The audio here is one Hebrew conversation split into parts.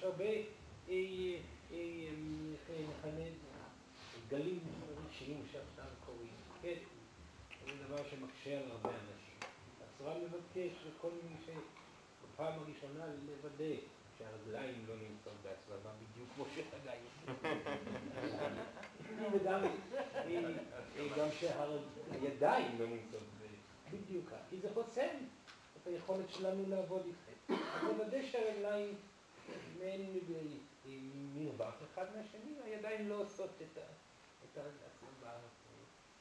יש הרבה נכנה גלים רגשיים שעכשיו קורים. כן, זה דבר שמקשה על הרבה אנשים. הצורה מבקש לכל מי שבפעם הראשונה לוודא שהרגליים לא נמצאות בהצלבה בדיוק כמו שחגי. גם שהידיים לא נמצאות בדיוק ככה, כי זה חוסם את היכולת שלנו לעבוד איתכם. לוודא שהרגליים מעין מרווח אחד מהשני, הידיים לא עושות את ההצלבה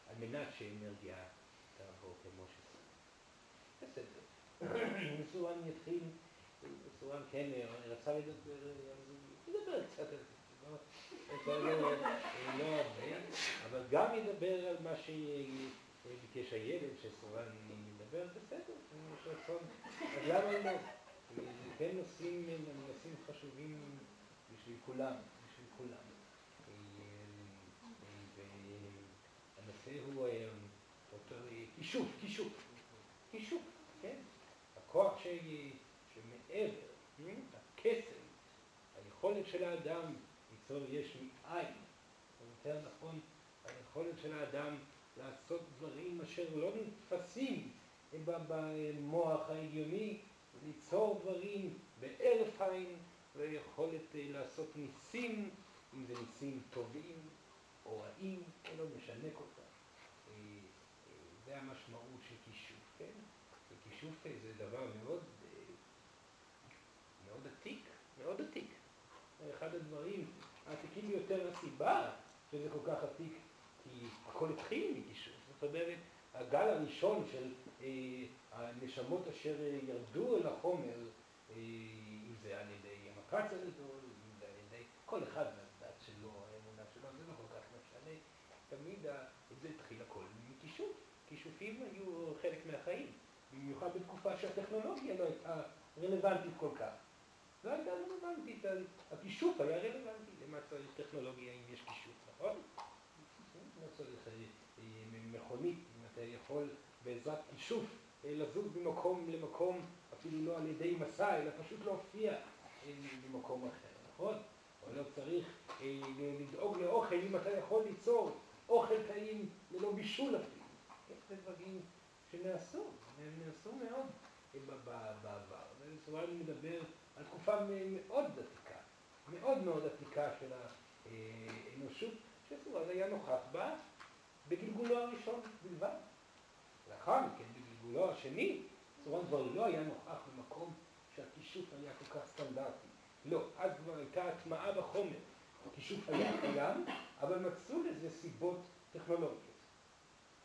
על מנת שאנרגיה תעבור כמו שזה. בסדר. מסורן יתחיל, מסורן כן רצה לדבר, ידבר קצת על זה, לא הרבה, אבל גם ידבר על מה שביקש הילד, שסורן ידבר, בסדר, אז למה לא? כן נושאים, נושאים חשובים בשביל כולם, בשביל כולם. והנושא הוא אותו כישוף, כישוף, כישוף, כן? הכוח שמעבר, הקסם, היכולת של האדם ליצור יש מאין, או יותר נכון, היכולת של האדם לעשות דברים אשר לא נתפסים במוח ההגיוני, ליצור דברים בהרף עין, ויכולת לעשות ניסים, אם זה ניסים טובים או רעים, זה לא משנה כל כך. זה המשמעות של כישוף, כן? וכישוף זה דבר מאוד, מאוד עתיק, מאוד עתיק. אחד הדברים העתיקים ביותר, הסיבה שזה כל כך עתיק, כי הכל התחיל מכישוף. זאת אומרת, הגל הראשון של הנשמות אשר ירדו אל החומר, אם זה על ידי המקץ הגדול, אם זה על ידי כל אחד מהדת שלו, האמונה שלו, זה לא כל כך משנה. תמיד זה התחיל הכל מכישוף. כישופים היו חלק מהחיים, במיוחד בתקופה שהטכנולוגיה לא הייתה רלוונטית כל כך. לא הייתה רלוונטית, הכישוף היה רלוונטי. למה צריך טכנולוגיה אם יש כישוף, נכון? לא צריך מכונית, אם אתה יכול בעזרת כישוף לזוז ממקום למקום, אפילו לא על ידי מסע, אלא פשוט להופיע במקום אחר, נכון? או לא צריך לדאוג לאוכל אם אתה יכול ליצור אוכל טעים ללא בישול אפילו. זה דברים שנעשו, נעשו מאוד בעבר. וסורן מדבר על תקופה מאוד עתיקה, מאוד מאוד עתיקה של האנושות, שסורן היה נוכח בה בגלגולו הראשון בלבד. לאחר מכן, בגלגולו השני, סורן כבר לא היה נוכח במקום שהכישוף היה כל כך סטנדרטי. לא, אז כבר הייתה הטמעה בחומר. הכישוף היה קיים, אבל מצאו לזה סיבות טכנולוגיות.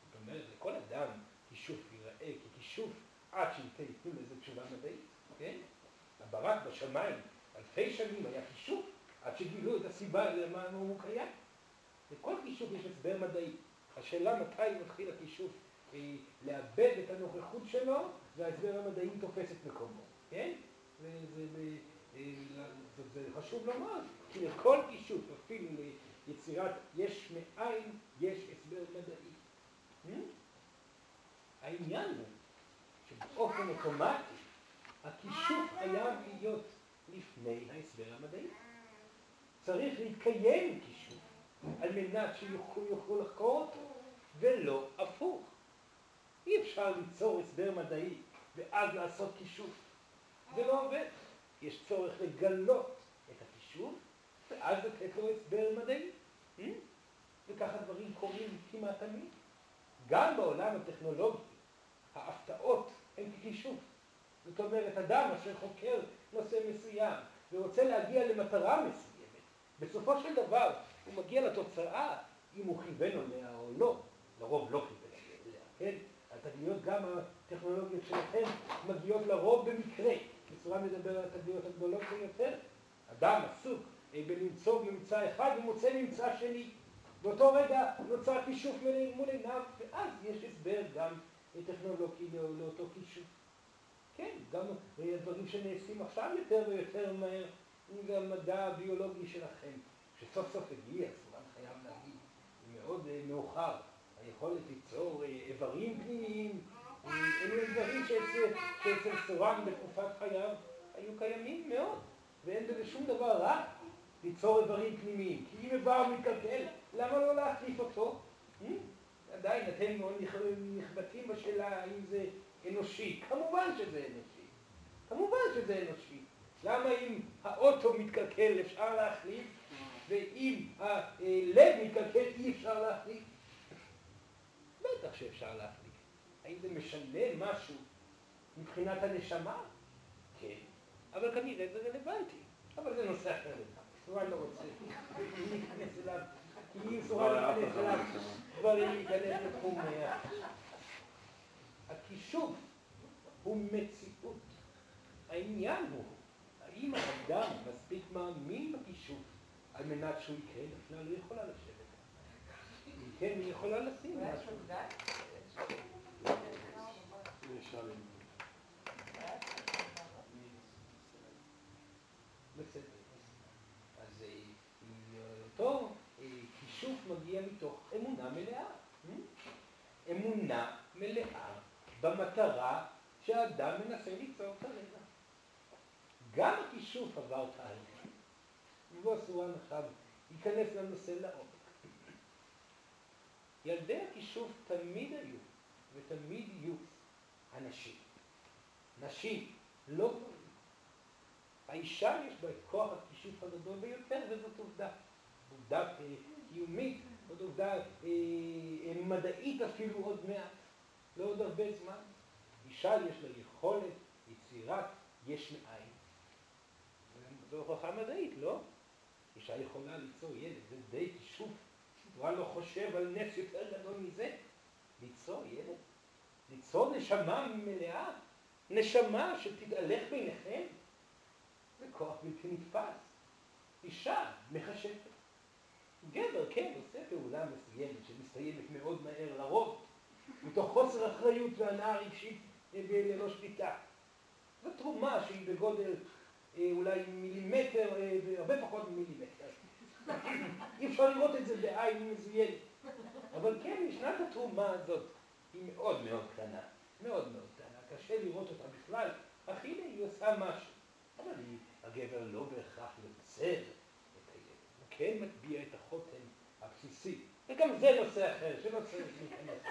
זאת אומרת, לכל אדם כישוף ייראה ככישוף עד שייתנו לזה תשובה מדעית, כן? הברק בשמיים אלפי שנים היה כישוף עד שגילו את הסיבה למה הוא קיים. לכל כישוף יש הסבר מדעי. השאלה מתי מתחיל הכישוף לאבד את הנוכחות שלו, וההסבר המדעי תופס את מקומו, כן? זה חשוב לומר, כי לכל כישוף, אפילו ליצירת יש מאין, יש הסבר מדעי. העניין הוא שבאופן אוטומטי הכישוף חייב להיות לפני ההסבר המדעי. צריך להתקיים כישוף על מנת שיוכלו לחקור אותו, ולא הפוך. אי אפשר ליצור הסבר מדעי ואז לעשות כישוף. זה לא עובד. יש צורך לגלות את הכישוף, ואז לתת לו הסבר מדעי. וככה דברים קורים כמעט תמיד. גם בעולם הטכנולוגי, ההפתעות הן ככישוף. זאת אומרת, אדם אשר חוקר נושא מסוים ורוצה להגיע למטרה מסוימת, בסופו של דבר הוא מגיע לתוצאה אם הוא כיוון עליה או לא. לרוב לא כיוון עליה, כן? התגליות גם הטכנולוגיות שלכם מגיעות לרוב במקרה. בצורה מדבר על התגליות הגדולות ביותר. אדם עסוק בלמצוא ממצא אחד ומוצא ממצא שני. באותו רגע נוצר כישוף מול עיניו, ואז יש הסבר גם טכנולוגי לאותו קישור. כן, גם הדברים שנעשים עכשיו יותר ויותר מהר, אם זה המדע הביולוגי שלכם, שסוף סוף הגיע, סורן חייב להגיד, מאוד מאוחר, היכולת ליצור איברים פנימיים, אלו דברים שאצל סורן בתקופת חייו היו קיימים מאוד, ואין בזה שום דבר רע ליצור איברים פנימיים, כי אם איבר מתקלקל, למה לא להחליף אותו? עדיין אתם מאוד נכבטים בשאלה האם זה אנושי. כמובן שזה אנושי. כמובן שזה אנושי. למה אם האוטו מתקלקל אפשר להחליף, ואם הלב מתקלקל אי אפשר להחליף? בטח שאפשר להחליף. האם זה משנה משהו מבחינת הנשמה? כן. אבל כנראה זה רלוונטי. אבל זה נושא אחר לגמרי. לא רוצה להיכנס אליו, כי אם סורן להיכנס אליו, דברים להיכנס לתחום הכישוף הוא מציאות. העניין הוא, האם האדם מספיק מאמין בכישוף על מנת שהוא יקרה, נפנה לא יכולה לשבת. כן, היא יכולה לשים משהו. בסדר. אז אותו כישוף מגיע מתוך אמונה מלאה. אמונה מלאה במטרה שהאדם מנסה ליצור כרגע. גם הכישוף עבר תהליך. ובוא סורן עכשיו ייכנס לנושא לעומק. ילדי הכישוף תמיד היו ותמיד יהיו הנשים. נשים, לא גברים. האישה יש בה את כוח הכישוף הגדול ביותר, וזאת עובדה. עובדה קיומית, זאת עובדה אה, מדעית אפילו עוד מעט, לא עוד הרבה זמן. אישה יש לה יכולת יצירת יש מאין. זו הוכחה מדעית, לא? אישה יכולה ליצור ילד, זה די. הוא לא חושב על נס יותר גדול מזה. ליצור ילד, ליצור נשמה מלאה, נשמה שתתהלך ביניכם, זה כוח בלתי נתפס. אישה מחשבת. גבר, כן, עושה פעולה מסוימת שמסתיימת מאוד מהר לרוב, מתוך חוסר אחריות והנאה רגשית ללא שליטה. זו תרומה שהיא בגודל אה, אולי מילימטר, אה, הרבה פחות ממילימטר. אי אפשר לראות את זה בעין מזוינת. אבל כן, ישנה את התרומה הזאת. היא מאוד מאוד קטנה. מאוד מאוד קטנה. קשה לראות אותה בכלל, אך הנה היא עושה משהו. אבל היא, הגבר לא בהכרח יוצר את הילד. הוא כן מטביע את החותם הבסיסי. וגם זה נושא אחר, שלא צריך להיכנס.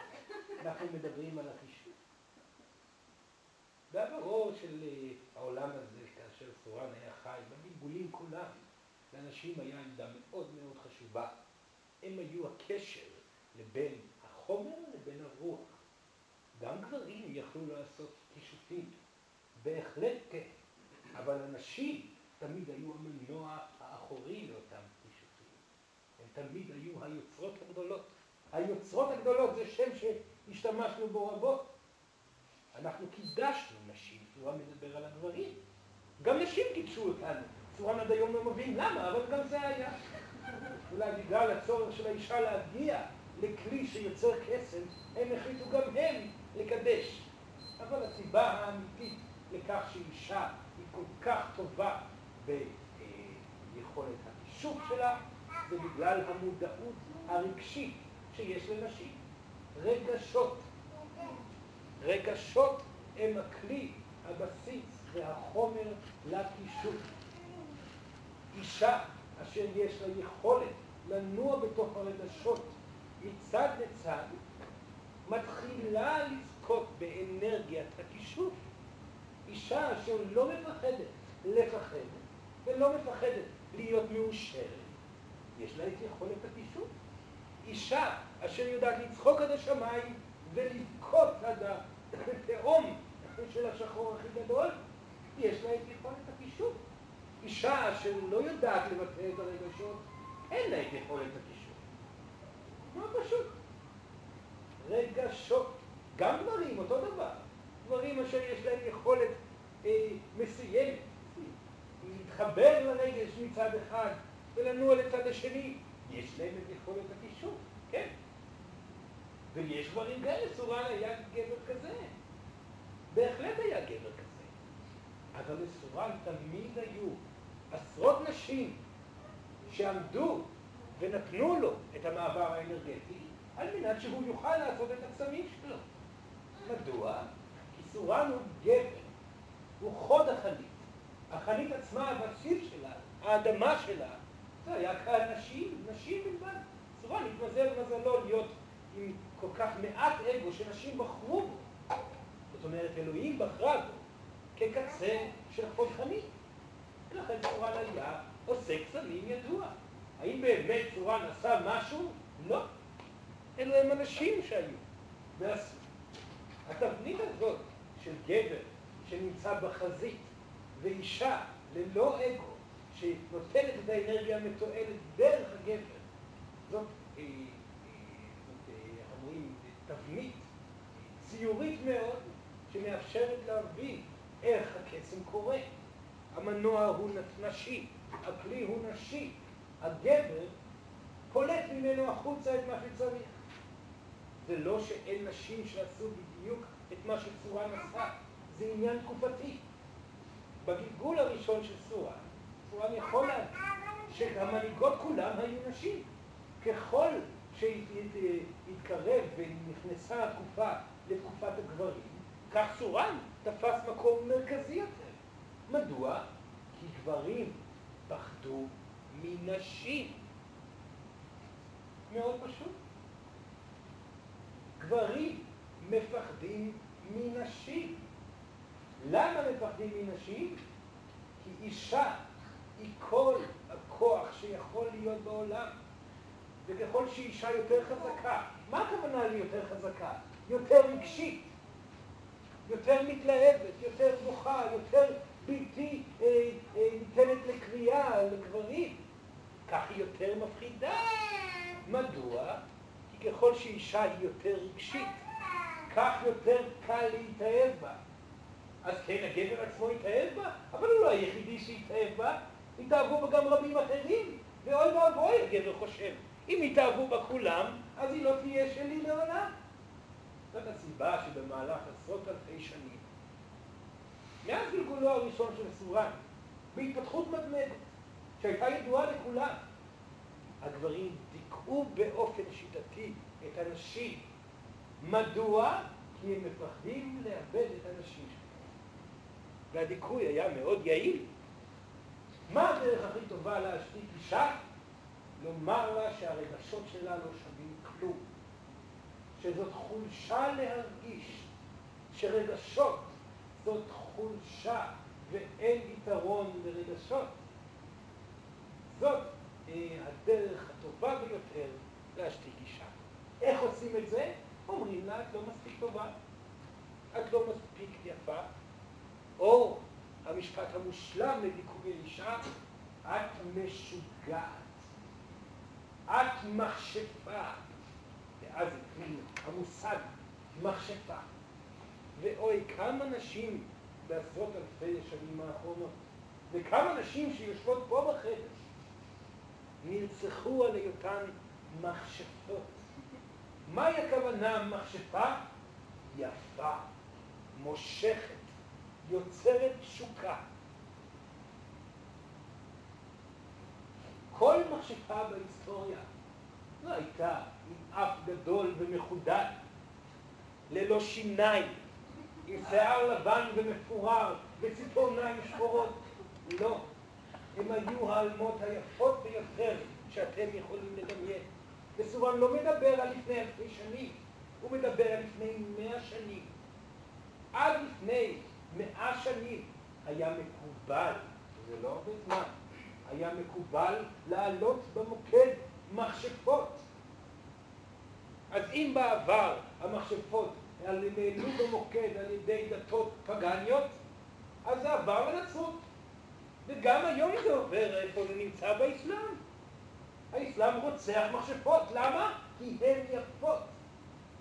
אנחנו מדברים על החישוב. בעברו של העולם הזה, כאשר סורן היה חי, בגלגולים כולם, לאנשים היה עמדה מאוד מאוד חשובה. הם היו הקשר לבין החומר לבין הרוח. גם גברים יכלו לעשות כישופים, בהחלט כן, אבל הנשים תמיד היו המנוע האחורי לאותם כישופים. הם תמיד היו היוצרות הגדולות. היוצרות הגדולות זה שם שהשתמשנו בו רבות. אנחנו קידשנו נשים, צורה מדבר על הגברים. גם נשים קידשו אותנו. צורה עד היום לא מבין למה, אבל גם זה היה. אולי בגלל הצורך של האישה להגיע לכלי שיוצר קסם, הם החליטו גם הם לקדש. אבל הסיבה האמיתית לכך שאישה היא כל כך טובה ביכולת הקישוף שלה, זה בגלל המודעות הרגשית שיש לנשים. רגשות. רגשות הם הכלי, הבסיס והחומר לקישוף. אישה אשר יש לה יכולת לנוע בתוך הרגשות מצד לצד, מתחילה לזכות באנרגיית הכישוף. אישה אשר לא מפחדת לפחד ולא מפחדת להיות מאושרת, יש לה את יכולת הכישוף. אישה אשר יודעת לצחוק עד השמיים ולבכות עד התהום של השחור הכי גדול, יש לה את יכולת. אישה שלא יודעת לבטא את הרגשות, אין לה את יכולת הקישור. מה פשוט. רגשות. גם גברים, אותו דבר. גברים אשר יש להם יכולת אה, מסוימת להתחבר לרגש מצד אחד ולנוע לצד השני, יש להם את יכולת הקישור, כן. ויש גברים כאלה, סורן היה גבר כזה. בהחלט היה גבר כזה. אבל לסורן תמיד היו עשרות נשים שעמדו ונתנו לו את המעבר האנרגטי על מנת שהוא יוכל לעשות את הקסמים שלו. מדוע? כי סורן הוא גבר, הוא חוד החנית. החנית עצמה, הבסיס שלה, האדמה שלה, זה היה קהל נשים, נשים בלבד. סורן התמזל מזלו להיות עם כל כך מעט אגו שנשים בחרו בו. זאת אומרת, אלוהים בחרה בו כקצה של חוד חנית. ולכן סורן היה עושה קסמים ידוע. האם באמת סורן עשה משהו? לא. אלו הם אנשים שהיו ועשו. התבנית הזאת של גבר שנמצא בחזית ואישה ללא אגו שנותנת את האנרגיה המתועלת דרך הגבר, זאת, אה, אה, אה, אומרים, תבנית ציורית מאוד שמאפשרת להבין איך הקסם קורה. המנוע הוא נשי, הכלי הוא נשי, הגבר פולט ממנו החוצה את מה שצריך. זה לא שאין נשים שעשו בדיוק את מה שצורן עשה, זה עניין תקופתי. בגלגול הראשון של צורן יכול להגיד שהמנהיגות כולן היו נשים. ככל שהתקרב ונכנסה התקופה לתקופת הגברים, כך צורן תפס מקום מרכזי יותר. מדוע? כי גברים פחדו מנשים. מאוד פשוט. גברים מפחדים מנשים. למה מפחדים מנשים? כי אישה היא כל הכוח שיכול להיות בעולם. וככל שאישה יותר חזקה, מה הכוונה ליותר חזקה? יותר רגשית, יותר מתלהבת, יותר בוכה, יותר בלתי אה, אה, ניתנת לקריאה לגברים. כך היא יותר מפחידה. מדוע? כי ככל שאישה היא יותר רגשית, כך יותר קל להתאהב בה. אז כן, הגבר עצמו התאהב בה, אבל הוא לא היחידי שהתאהב בה, התאהבו בה גם רבים אחרים, ואוי ואבוי, הגבר חושב. אם יתאהבו בה כולם, אז היא לא תהיה שלי לעולם. זאת הסיבה שבמהלך עשרות אלפי שנים, מאז גלגולו הראשון של סורן, בהתפתחות מתמדת, שהייתה ידועה לכולם, הגברים דיכאו באופן שיטתי את הנשים. מדוע? כי הם מפחדים לאבד את הנשים שלהם. והדיכוי היה מאוד יעיל. מה הדרך הכי טובה להשתיק אישה? לומר לה שהרגשות שלה לא שווים כלום. שזאת חולשה להרגיש, שרגשות זאת חולשה ואין יתרון לרגשות. זאת אה, הדרך הטובה ביותר להשתיק אישה. איך עושים את זה? אומרים לה, את לא מספיק טובה, את לא מספיק יפה, או המשפט המושלם לדיכוי אישה, את משוגעת, את מכשפה, ואז המושג מכשפה. ואוי, כמה נשים בעשרות אלפי השנים האחרונות, וכמה נשים שיושבות פה בחדר, נרצחו על היותן מכשפות. מהי הכוונה מכשפה? יפה, מושכת, יוצרת תשוקה. כל מכשפה בהיסטוריה לא הייתה עם אף גדול ומחודד, ללא שיניים, עם שיער לבן ומפורר, וציפורניים שחורות. לא. הם היו האלמות היפות ביותר שאתם יכולים לדמיין. וסורן לא מדבר על לפני אלפי שנים, הוא מדבר על לפני מאה שנים. עד לפני מאה שנים היה מקובל, זה לא הרבה זמן, היה מקובל לעלות במוקד מכשפות. אז אם בעבר המכשפות נעלו במוקד על ידי דתות פגניות, אז זה עבר לנצרות. וגם היום זה עובר איפה זה נמצא באסלאם. האסלאם רוצח מכשפות, למה? כי הן יפות,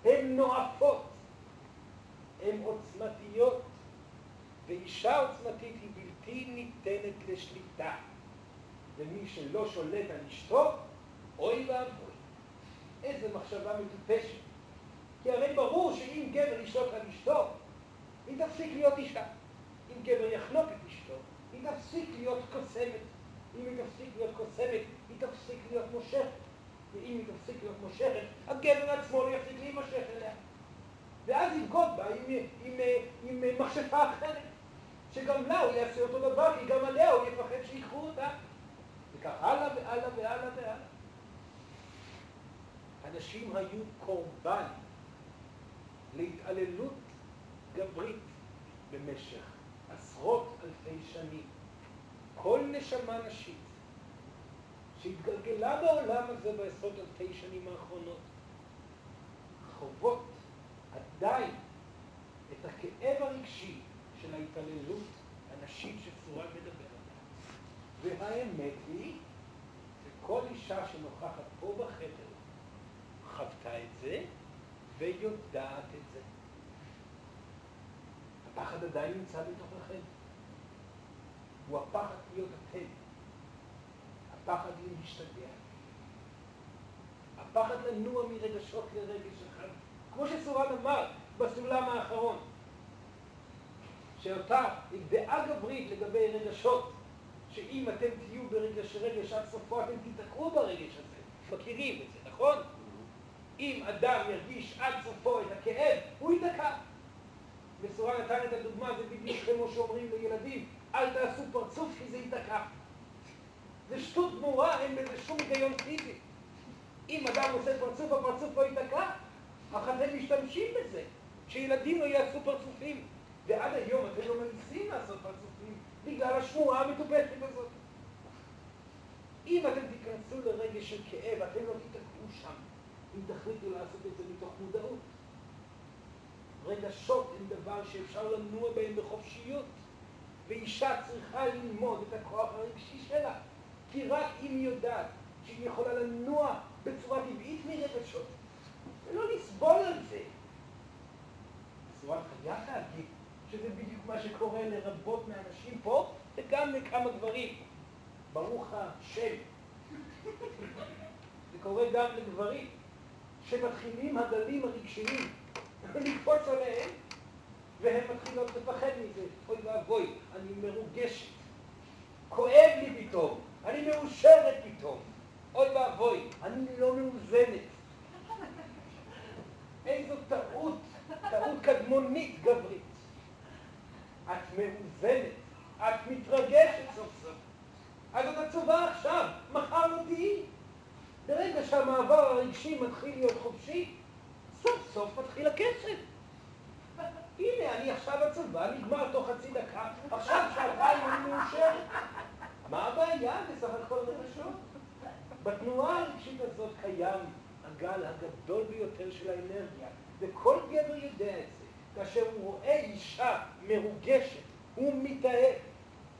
הן נואפות, הן עוצמתיות, ואישה עוצמתית היא בלתי ניתנת לשליטה. ומי שלא שולט על אשתו, אוי ואבוי. איזה מחשבה מטופשת. כי הרי ברור שאם גבר ישלוט על אשתו, היא תפסיק להיות אישה. אם גבר יחנוק את אשתו, היא תפסיק להיות קוסמת. אם היא תפסיק להיות קוסמת, היא תפסיק להיות מושכת. ואם היא תפסיק להיות מושכת, הגבר עצמו לא יפסיק להימשך אליה. ואז יבגוד בה עם, עם, עם, עם מכשפה אחרת, שגם לה הוא יעשה אותו דבר, כי גם עליה הוא יפחד שיקחו אותה. וכך הלאה והלאה והלאה והלאה. אנשים היו קורבן להתעללות גברית במשך עשרות אלפי שנים. כל נשמה נשית שהתגלגלה בעולם הזה בעשרות אלפי שנים האחרונות, חוות עדיין את הכאב הרגשי של ההתעללות הנשית שצורה מדבר עליה. והאמת היא שכל אישה שנוכחת פה בחדר חוותה את זה ויודעת את זה. הפחד עדיין נמצא בתוככם. הוא הפחד להיות אתם. הפחד להשתגע. הפחד לנוע מרגשות לרגש אחד. כמו שסורן אמר בסולם האחרון, שאותה דעה גברית לגבי רגשות, שאם אתם תהיו ברגש רגש עד סופו אתם תיתקעו ברגש הזה. מכירים את זה, נכון? אם אדם ירגיש עד סופו את הכאב, הוא ייתקע. וסורן נתן את הדוגמה, זה בדיוק כמו שאומרים לילדים, אל תעשו פרצוף כי זה ייתקע. זה שטות גמורה, אין בזה שום היגיון פיזי. אם אדם עושה פרצוף, הפרצוף לא ייתקע, אך אתם משתמשים בזה, שילדים לא יעשו פרצופים. ועד היום אתם לא מנסים לעשות פרצופים בגלל השמועה המטופשת הזאת. אם אתם תיכנסו לרגש של כאב, אתם לא תיתקעו שם, אם תחליטו לעשות את זה מתוך מודעות. רגשות הם דבר שאפשר לנוע בהם בחופשיות, ואישה צריכה ללמוד את הכוח הרגשי שלה, כי רק אם היא יודעת שהיא יכולה לנוע בצורה טבעית מרגשות, ולא לסבול על זה. בצורה חייב להגיד שזה בדיוק מה שקורה לרבות מהאנשים פה, וגם לכמה גברים. ברוך השם. זה קורה גם לגברים, שמתחילים הגלים הרגשיים לקפוץ עליהם, והן מתחילות לפחד מזה. אוי ואבוי, אני מרוגשת. כואב לי פתאום, אני מאושרת פתאום. אוי ואבוי, אני לא מאוזנת. איזו טעות, טעות קדמונית גברית. את מאוזנת, את מתרגשת סוף סוף. אז את עצובה עכשיו, מחר לא תהיי. ברגע שהמעבר הרגשי מתחיל להיות חופשי, סוף סוף מתחיל הקצב. הנה, אני עכשיו עצובה, נגמר תוך חצי דקה, עכשיו שעתיים אני מאושרת. מה הבעיה בסך הכל רגשות? בתנועה הרגשית הזאת קיים הגל הגדול ביותר של האנרגיה, וכל גבר יודע את זה. כאשר הוא רואה אישה מרוגשת, הוא מתאהב.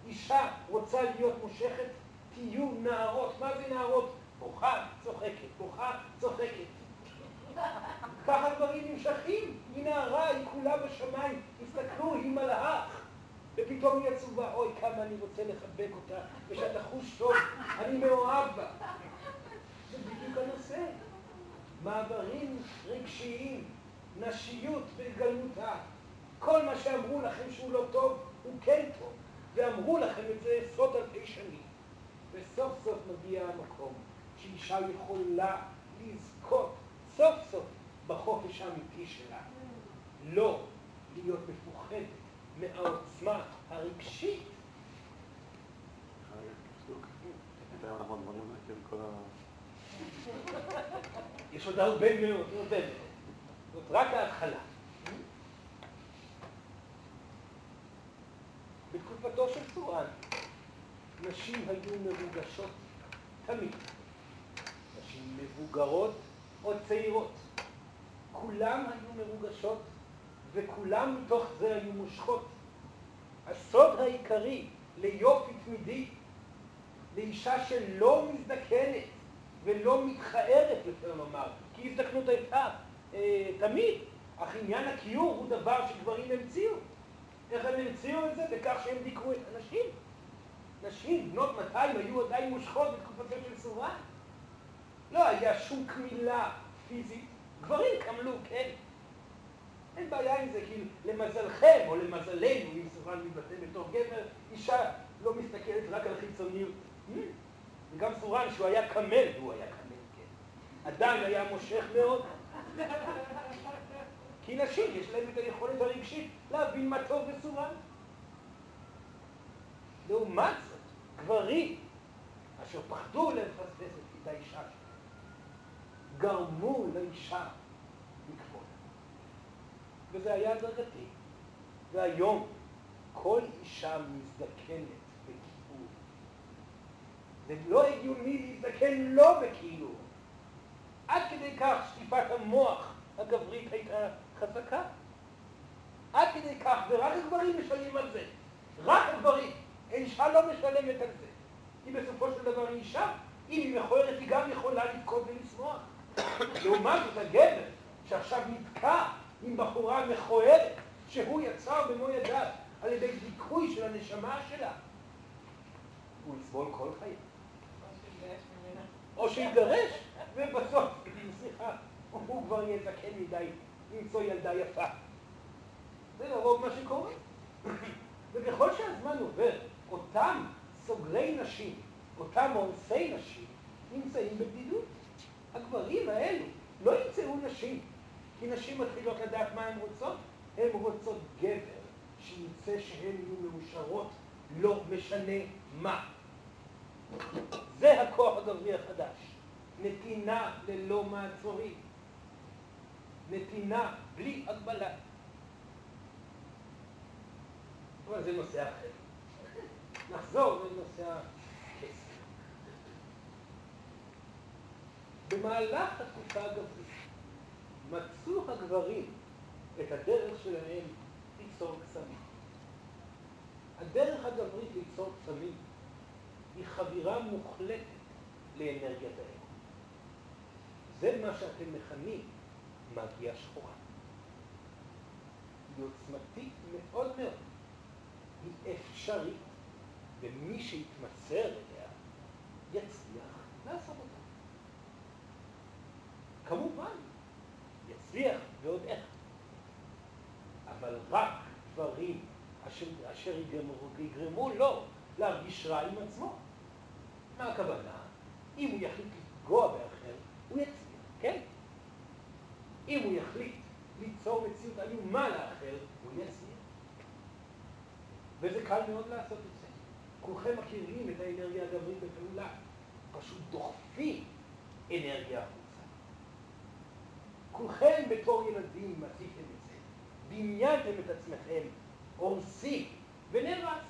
אישה רוצה להיות מושכת, תהיו נערות. מה זה נערות? בוכה, צוחקת, בוכה, צוחקת. ככה דברים נמשכים. היא נערה, היא כולה בשמיים. תסתכלו, היא מלאך. ופתאום היא עצובה, אוי, כמה אני רוצה לחבק אותה, ושתחוש טוב, אני מאוהב בה. זה בדיוק הנושא. מעברים רגשיים, נשיות בגלמותה. כל מה שאמרו לכם שהוא לא טוב, הוא כן טוב. ואמרו לכם את זה עשרות אלפי שנים. וסוף סוף מגיע המקום שאישה יכולה לזכות סוף סוף בחופש האמיתי שלה. לא להיות מפוחדת מהעוצמה הרגשית. יש עוד הרבה מאוד, הרבה מאוד. זאת רק ההתחלה. בתקופתו של צורן, נשים היו מרוגשות תמיד. מבוגרות או צעירות. כולם היו מרוגשות וכולם מתוך זה היו מושכות. הסוד העיקרי ליופי תמידי, לאישה שלא מזדקנת ולא מתחארת, יותר לומר, כי הזדקנות הייתה אה, תמיד, אך עניין הכיור הוא דבר שגברים המציאו. איך הם המציאו את זה? בכך שהם דיכאו את הנשים. נשים בנות 200 היו עדיין מושכות בתקופתו של סורן. לא היה שום קמילה פיזית. גברים קמלו, כן. אין בעיה עם זה, כי למזלכם, או למזלנו, אם סורן מתבטא בתור גבר, אישה לא מסתכלת רק על חיצוניות. וגם סורן, שהוא היה קמל, והוא היה קמל, כן, עדיין היה מושך מאוד. כי נשים, יש להם את היכולת הרגשית להבין מה טוב וסורן. לעומת זאת, גברים, אשר פחדו לפספס את האישה שלהם, גרמו לאישה לקפול. וזה היה הדרגתי. והיום כל אישה מזדקנת בכיעור. זה לא הגיוני להזדקן לא בכיעור. עד כדי כך שטיפת המוח הגברית הייתה חזקה. עד כדי כך, ורק הגברים משלמים על זה. רק הגברים. האישה לא משלמת על זה. כי בסופו של דבר היא אישה. אם היא מכוערת, היא גם יכולה לבכות ולשמוח. לעומת הגבר, שעכשיו נתקע עם בחורה מכוערת, שהוא יצר במו ידיו על ידי דיכוי של הנשמה שלה, הוא יסבול כל חיים. או שיגרש, ובסוף, סליחה, הוא כבר יהיה זקן מדי למצוא ילדה יפה. זה לרוב מה שקורה. וככל שהזמן עובר, אותם סוגרי נשים, אותם אונסי נשים, נמצאים בבדידות. הגברים האלו לא ימצאו נשים, כי נשים מתחילות לדעת מה הן רוצות. הן רוצות גבר שימצא שהן יהיו מאושרות, לא משנה מה. זה הכוח הגברי החדש. נתינה ללא מעצורים. נתינה בלי הגבלה. אבל זה נושא אחר. נחזור לנושא הכסף. במהלך התקופה הגברית מצאו הגברים את הדרך שלהם ליצור קסמים. הדרך הגברית ליצור קסמים היא חבירה מוחלטת לאנרגיית האגו. זה מה שאתם מכנים מגיה שחורה. היא עוצמתית מאוד מאוד. היא אפשרית, ומי שיתמסר אליה יצליח לעשות אותה. כמובן, יצליח ועוד איך. אבל רק דברים אשר, אשר יגרמו, יגרמו לו להרגיש רע עם עצמו. מה הכוונה? אם הוא יחליט לפגוע באחר, הוא יצליח, כן? אם הוא יחליט ליצור מציאות איומה לאחר, הוא יצליח. וזה קל מאוד לעשות את זה. כולכם מכירים את האנרגיה הגברית בפעולה. פשוט דוחפים אנרגיה החוצה. כולכם בתור ילדים עשיתם את זה. דמיינתם את עצמכם הורסים ונהרס.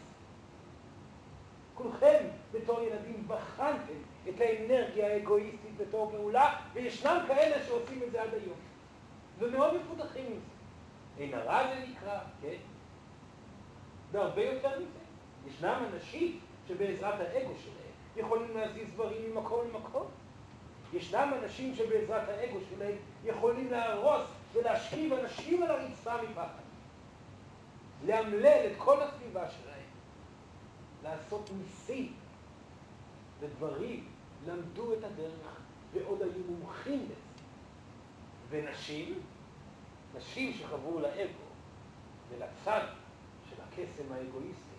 כולכם בתור ילדים בחנתם את האנרגיה האגואיסטית בתור פעולה, וישנם כאלה שעושים את זה עד היום. ומאוד מפותחים עם זה. אין הרע זה נקרא, כן? והרבה יותר מזה. ישנם אנשים שבעזרת האגו שלהם יכולים להזיז דברים ממקום למקום. ישנם אנשים שבעזרת האגו שלהם יכולים להרוס ולהשכיב אנשים על הרצפה מפחד. לאמלל את כל הסביבה שלהם. לעשות ניסים ודברים, למדו את הדרך ועוד היו מומחים בזה. ונשים, נשים שחברו לאגו ולצד של הקסם האגואיסטי,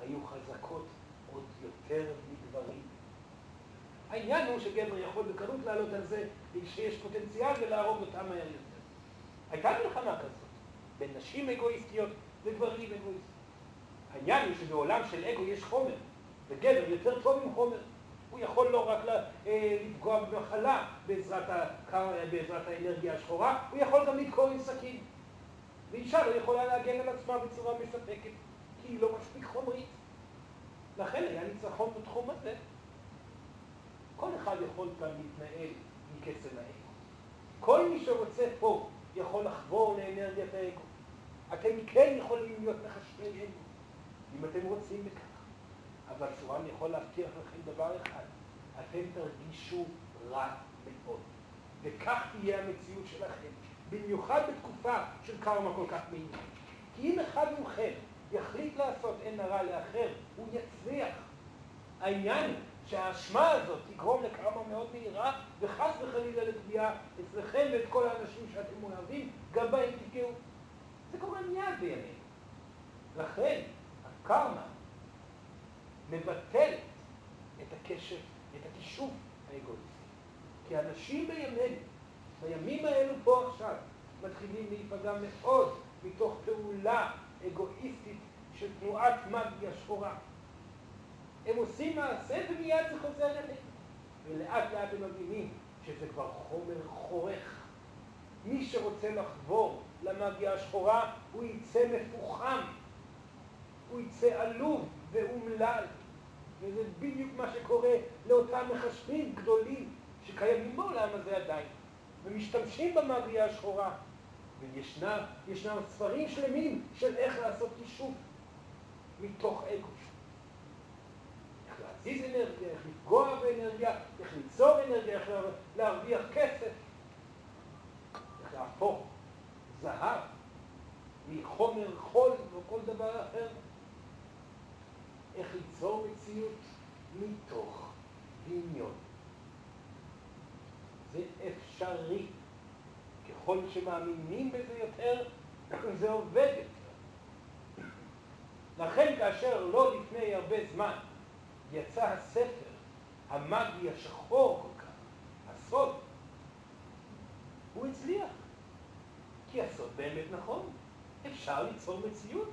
היו חזקות עוד יותר מגברים. העניין הוא שגבר יכול בקלות לעלות על זה שיש פוטנציאל ולהרוג אותם מהר יותר. הייתה מלחמה כזאת בין נשים אגואיסטיות וגברים אגואיסטיים. העניין הוא שבעולם של אגו יש חומר, וגבר יותר טוב עם חומר. הוא יכול לא רק אה, לפגוע במחלה בעזרת, בעזרת האנרגיה השחורה, הוא יכול גם לדקור עם סכין. ואישה לא יכולה להגן על עצמה בצורה מספקת, כי היא לא מספיק חומרית. לכן היה ניצחון בתחום הזה. כל אחד יכול כאן להתנהל מקסם האגו. כל מי שרוצה פה יכול לחבור לאנרגיית האגו. אתם כן יכולים להיות מחשבי אגו, אם אתם רוצים בכך. אבל סורן יכול להבטיח לכם דבר אחד, אתם תרגישו רע מאוד. וכך תהיה המציאות שלכם, במיוחד בתקופה של קרמה כל כך מעניין. כי אם אחד מכם יחליט לעשות אין הרע לאחר, הוא יצליח. העניין שהאשמה הזאת תגרום לקרמה מאוד מהירה, וחס וחלילה לפגיעה אצלכם ואת כל האנשים שאתם אוהבים, גם בהם תפגעו. זה קורה מיד בימינו. לכן, הקרמה מבטלת את הקשר, את הקישוב האגואיסטי. כי אנשים בימינו, בימים האלו פה עכשיו, מתחילים להיפגע מאוד מתוך פעולה אגואיסטית של תנועת מגיה שחורה. הם עושים מעשה ומיד זה חוזר אליהם. ולאט לאט הם מבינים שזה כבר חומר חורך. מי שרוצה לחבור למגיה השחורה, הוא יצא מפוחם, הוא יצא עלוב ואומלל. וזה בדיוק מה שקורה לאותם מחשבים גדולים שקיימים בעולם הזה עדיין, ומשתמשים במגיה השחורה. וישנם ספרים שלמים של איך לעשות יישוב מתוך אגו. להזיז אנרגיה, איך לפגוע באנרגיה, איך ליצור אנרגיה, איך להרוויח כסף, איך להפוך זהב מחומר חול או כל דבר אחר. איך ליצור מציאות מתוך דמיון. זה אפשרי. ככל שמאמינים בזה יותר, זה עובד יותר. לכן כאשר לא לפני הרבה זמן יצא הספר המאגי השחור כל כך, הסוד, הוא הצליח. כי הסוד באמת נכון. אפשר ליצור מציאות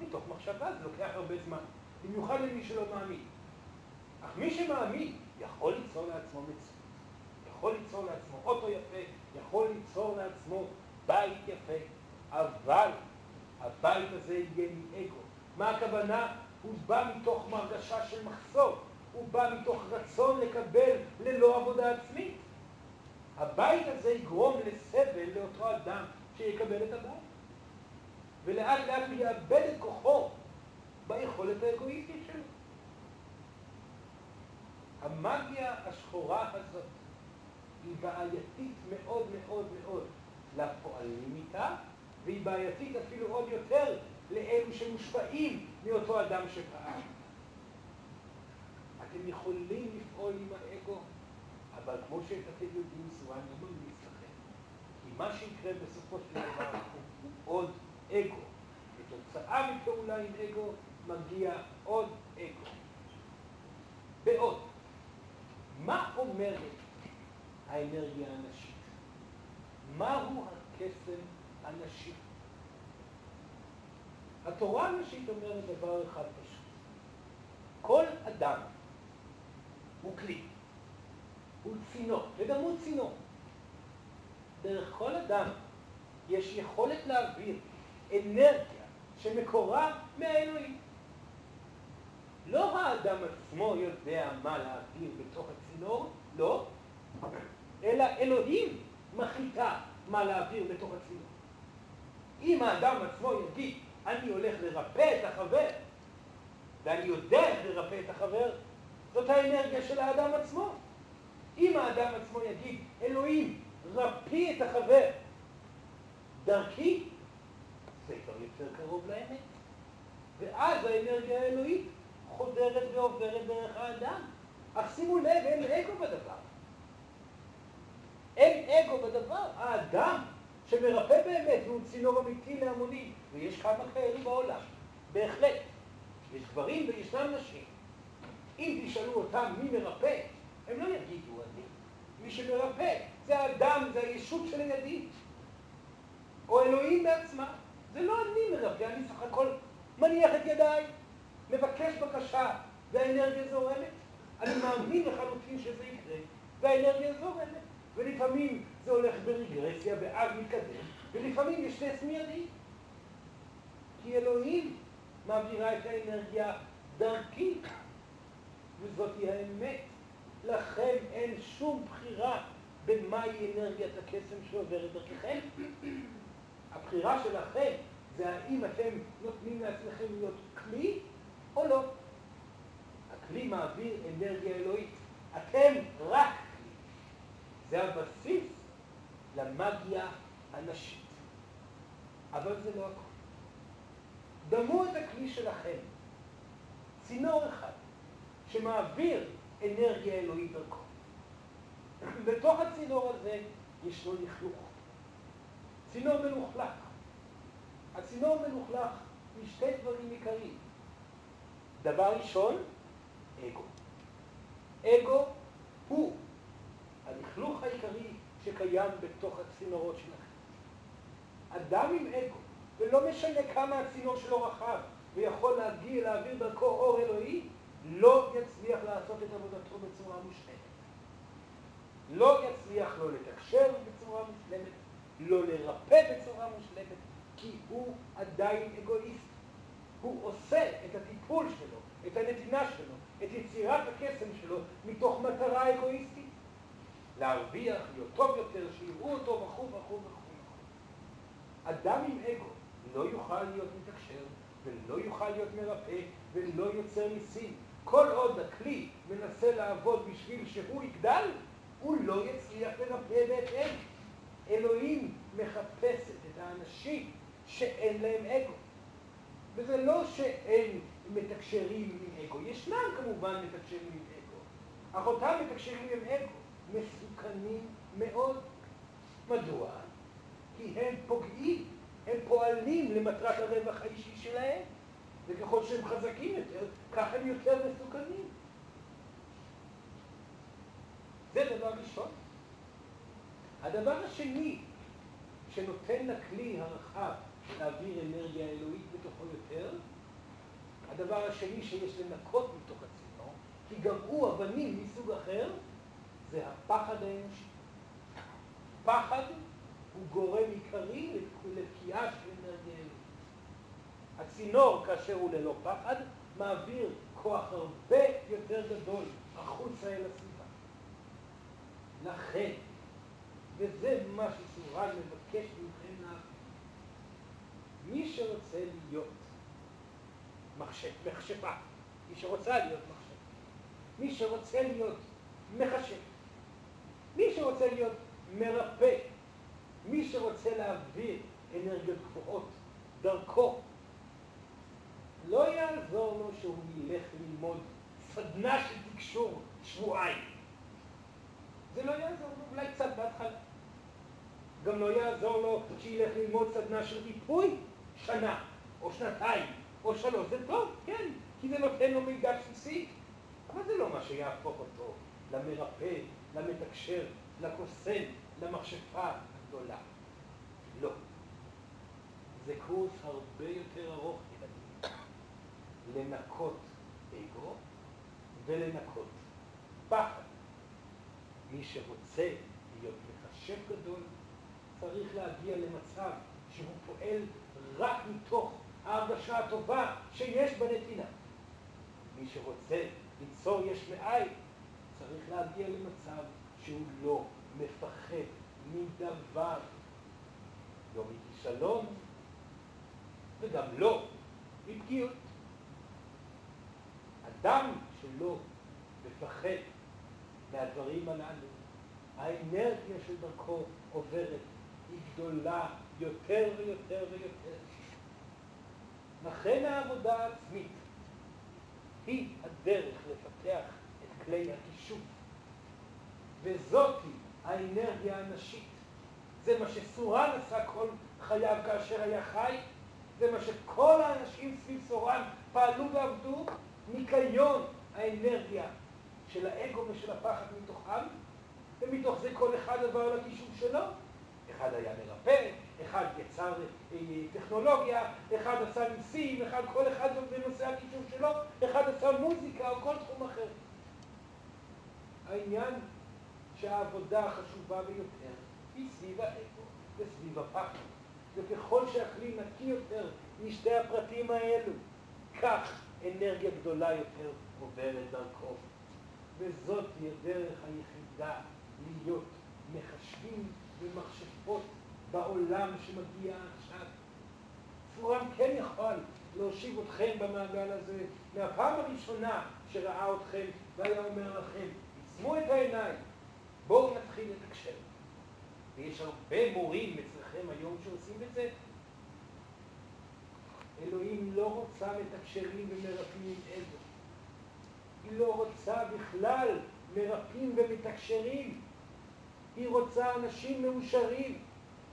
מתוך מחשבה, זה לוקח הרבה זמן. במיוחד למי שלא מאמין. אך מי שמאמין יכול ליצור לעצמו מציאות, יכול ליצור לעצמו אוטו יפה, יכול ליצור לעצמו בית יפה, אבל הבית הזה יהיה מאגו. מה הכוונה? הוא בא מתוך מרגשה של מחסור, הוא בא מתוך רצון לקבל ללא עבודה עצמית. הבית הזה יגרום לסבל לאותו אדם שיקבל את הבית. ולאט לאט הוא יאבד את כוחו ביכולת האגואיסטית שלו. המאגיה השחורה הזאת היא בעייתית מאוד מאוד מאוד לפועלים איתה, והיא בעייתית אפילו עוד יותר לאלו שמושפעים מאותו אדם שפעל. אתם יכולים לפעול עם האגו, אבל כמו שאתם יודעים, זו אני ממליץ לכם. כי מה שיקרה בסופו של דבר הוא עוד אגו. כתוצאה מפעולה עם אגו מגיע עוד אגו. ועוד, מה אומרת האנרגיה הנשית? מהו הקסם הנשי? התורה הנשית אומרת דבר אחד פשוט. כל אדם הוא כלי, הוא צינור, וגם הוא צינור. דרך כל אדם יש יכולת להעביר אנרגיה שמקורה מהאלוהים. לא האדם עצמו יודע מה להעביר בתוך הצינור, לא, אלא אלוהים מחליטה מה להעביר בתוך הצינור. אם האדם עצמו יגיד, אני הולך לרפא את החבר, ואני יודע איך לרפא את החבר, זאת האנרגיה של האדם עצמו. אם האדם עצמו יגיד, אלוהים, רפי את החבר, דרכי, זה כבר יותר קרוב לאמת. ואז האנרגיה האלוהית חודרת ועוברת דרך האדם. אך שימו לב, אין אגו בדבר. אין אגו בדבר. האדם שמרפא באמת הוא צינור אמיתי להמונים, ויש כמה כאלו בעולם, בהחלט. יש גברים וישנם נשים. אם תשאלו אותם מי מרפא, הם לא יגידו אני. מי שמרפא זה האדם, זה הישות של הידיד. או אלוהים בעצמה. זה לא אני מרפא, אני סך הכל מניח את ידיי, מבקש בקשה, והאנרגיה זורמת. אני מאמין לחלוטין שזה יקרה, והאנרגיה זורמת. ולפעמים זה הולך ברגרסיה ואז מתקדם, ולפעמים יש נס מיידי. כי אלוהים מעבירה את האנרגיה דרכי, וזאת היא האמת. לכם אין שום בחירה במהי אנרגיית הקסם שעוברת דרככם. הבחירה שלכם זה האם אתם נותנים לעצמכם להיות כלי או לא. הכלי מעביר אנרגיה אלוהית. אתם רק כלי. זה הבסיס למגיה הנשית. אבל זה לא הכול. דמו את הכלי שלכם, צינור אחד, שמעביר אנרגיה אלוהית דרכו. בתוך הצינור הזה ישנו לכלוך. צינור מלוכלך. הצינור מלוכלך משתי דברים עיקריים. דבר ראשון, אגו. אגו הוא הלכלוך העיקרי שקיים בתוך הצינורות שלכם. אדם עם אגו, ולא משנה כמה הצינור שלו רחב ויכול להגיע, להעביר דרכו אור אלוהי, לא יצליח לעשות את עבודתו בצורה מושלמת. לא יצליח לא לתקשר בצורה מושלמת, לא לרפא בצורה מושלמת, כי הוא עדיין אגואיסט. הוא עושה את הטיפול שלו, את הנתינה שלו, את יצירת הקסם שלו, מתוך מטרה אגואיסטית. להרוויח, להיות טוב יותר, שיראו אותו וכו' וכו' וכו'. אדם עם אגו לא יוכל להיות מתקשר, ולא יוכל להיות מרפא, ולא יוצר ניסים. כל עוד הכלי מנסה לעבוד בשביל שהוא יגדל, הוא לא יצליח לרפא בהתאם. אלוהים מחפשת את האנשים שאין להם אגו. וזה לא שאין מתקשרים עם אגו, ישנם כמובן מתקשרים עם אגו, אך אותם מתקשרים עם אגו מסוכנים מאוד. מדוע? כי הם פוגעים, הם פועלים למטרת הרווח האישי שלהם, וככל שהם חזקים יותר, כך הם יותר מסוכנים. זה דבר ראשון. הדבר השני שנותן לכלי הרחב להעביר אנרגיה אלוהית בתוכו יותר, הדבר השני שיש לנקות מתוך הצינור, כי גם הוא אבנים מסוג אחר, זה הפחד האנושי. פחד הוא גורם עיקרי לתקיעה של אנרגיה. הצינור, כאשר הוא ללא פחד, מעביר כוח הרבה יותר גדול החוצה אל הסביבה. לכן, וזה מה שסורן מבקש מכם להבין, מי שרוצה להיות מחשב, מכשפה, מי שרוצה להיות מחשב, מי שרוצה להיות מחשב, מי שרוצה להיות מרפא, מי שרוצה להעביר אנרגיות גבוהות דרכו, לא יעזור לו שהוא ילך ללמוד סדנה של תקשור שבועיים. זה לא יעזור לו, אולי קצת בהתחלה. גם לא יעזור לו שילך ללמוד סדנה של ריפוי שנה, או שנתיים, או שלוש. זה טוב, כן, כי זה נותן לו מידע בסיסי. אבל זה לא מה שיהפוך אותו למרפא, למתקשר, לקוסם, למכשפה הגדולה. לא. זה קורס הרבה יותר ארוך, ילדים. לנקות אגו ולנקות פחד. מי שרוצה להיות מחשב גדול, צריך להגיע למצב שהוא פועל רק מתוך ההרגשה הטובה שיש בנתינה. מי שרוצה ליצור יש מאין, צריך להגיע למצב שהוא לא מפחד מדבר, לא מכישלון וגם לא מפגיעות. אדם שלא מפחד מהדברים הללו, האנרגיה של דרכו עוברת היא גדולה יותר ויותר ויותר. לכן העבודה העצמית היא הדרך לפתח את כלי הכישוף. וזאתי האנרגיה הנשית. זה מה שסורן עשה כל חייו כאשר היה חי, זה מה שכל האנשים סביב סורן פעלו ועבדו, ניקיון האנרגיה של האגו ושל הפחד מתוכם, ומתוך זה כל אחד עבר לכישוף שלו. אחד היה מרפא, אחד יצר אה, טכנולוגיה, אחד עשה ניסים, אחד, כל אחד בנושא הכישור שלו, אחד עשה מוזיקה או כל תחום אחר. העניין שהעבודה החשובה ביותר היא סביב האגו וסביב הפחד. וככל שהכלי נקי יותר משתי הפרטים האלו, כך אנרגיה גדולה יותר עוברת דרכו. וזאת היא הדרך היחידה להיות מחשבים ומכשפות בעולם שמגיע עכשיו. פורם כן יכול להושיב אתכם במעגל הזה מהפעם הראשונה שראה אתכם והיה אומר לכם, עצמו את העיניים, בואו נתחיל לתקשר. ויש הרבה מורים אצלכם היום שעושים את זה. אלוהים לא רוצה מתקשרים ומרפאים עם אגו. היא לא רוצה בכלל מרפאים ומתקשרים. היא רוצה אנשים מאושרים,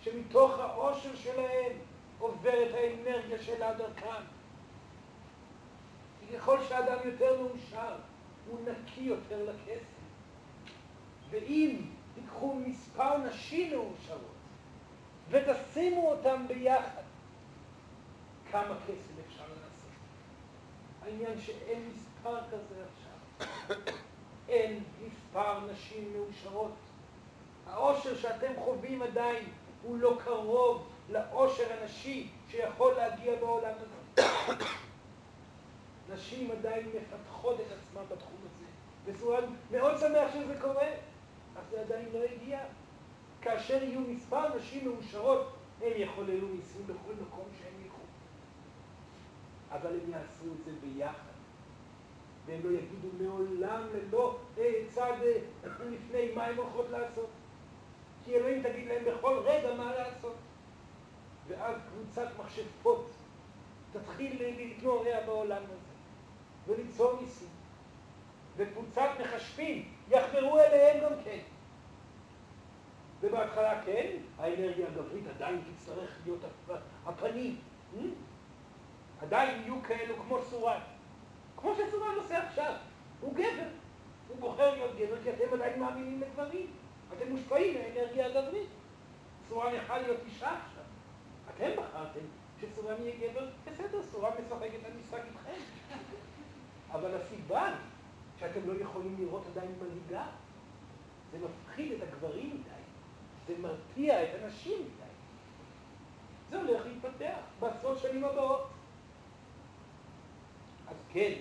שמתוך העושר שלהם עוברת האנרגיה שלה דרכם. ככל שאדם יותר מאושר, הוא נקי יותר לכסף. ואם תיקחו מספר נשים מאושרות ותשימו אותם ביחד, כמה כסף אפשר לעשות? העניין שאין מספר כזה עכשיו. אין מספר נשים מאושרות. העושר שאתם חווים עדיין הוא לא קרוב לעושר הנשי שיכול להגיע בעולם הזה. נשים עדיין מפתחות את עצמן בתחום הזה. וסורן מאוד שמח שזה קורה, אך זה עדיין לא הגיע. כאשר יהיו מספר נשים מאושרות, הם יחוללו ניסים בכל מקום שהם ילכו. אבל הם יעשו את זה ביחד. והם לא יגידו מעולם ללא אה, צד אה, לפני מה הם הולכות לעשות. כי אלוהים תגיד להם בכל רגע מה לעשות. ואז קבוצת מכשפות תתחיל להתנועע בעולם הזה וליצור ניסים. וקבוצת מחשבים יחברו אליהם גם כן. ובהתחלה כן, האנרגיה הגברית עדיין תצטרך להיות הפנים. Hmm? עדיין יהיו כאלו כמו סורן. כמו שסורן עושה עכשיו. הוא גבר. הוא בוחר להיות גבר כי אתם עדיין מאמינים לגברים. אתם מושפעים מהאנרגיה הגברית. סורן יכל להיות אישה עכשיו. אתם בחרתם שסורן יהיה גבר, בסדר, סורן משחק את המשחק איתכם. אבל הסיבה שאתם לא יכולים לראות עדיין מנהיגה, זה מפחיד את הגברים מדי, זה מרתיע את הנשים מדי. זה הולך להתפתח בעשרות שנים הבאות. אז כן,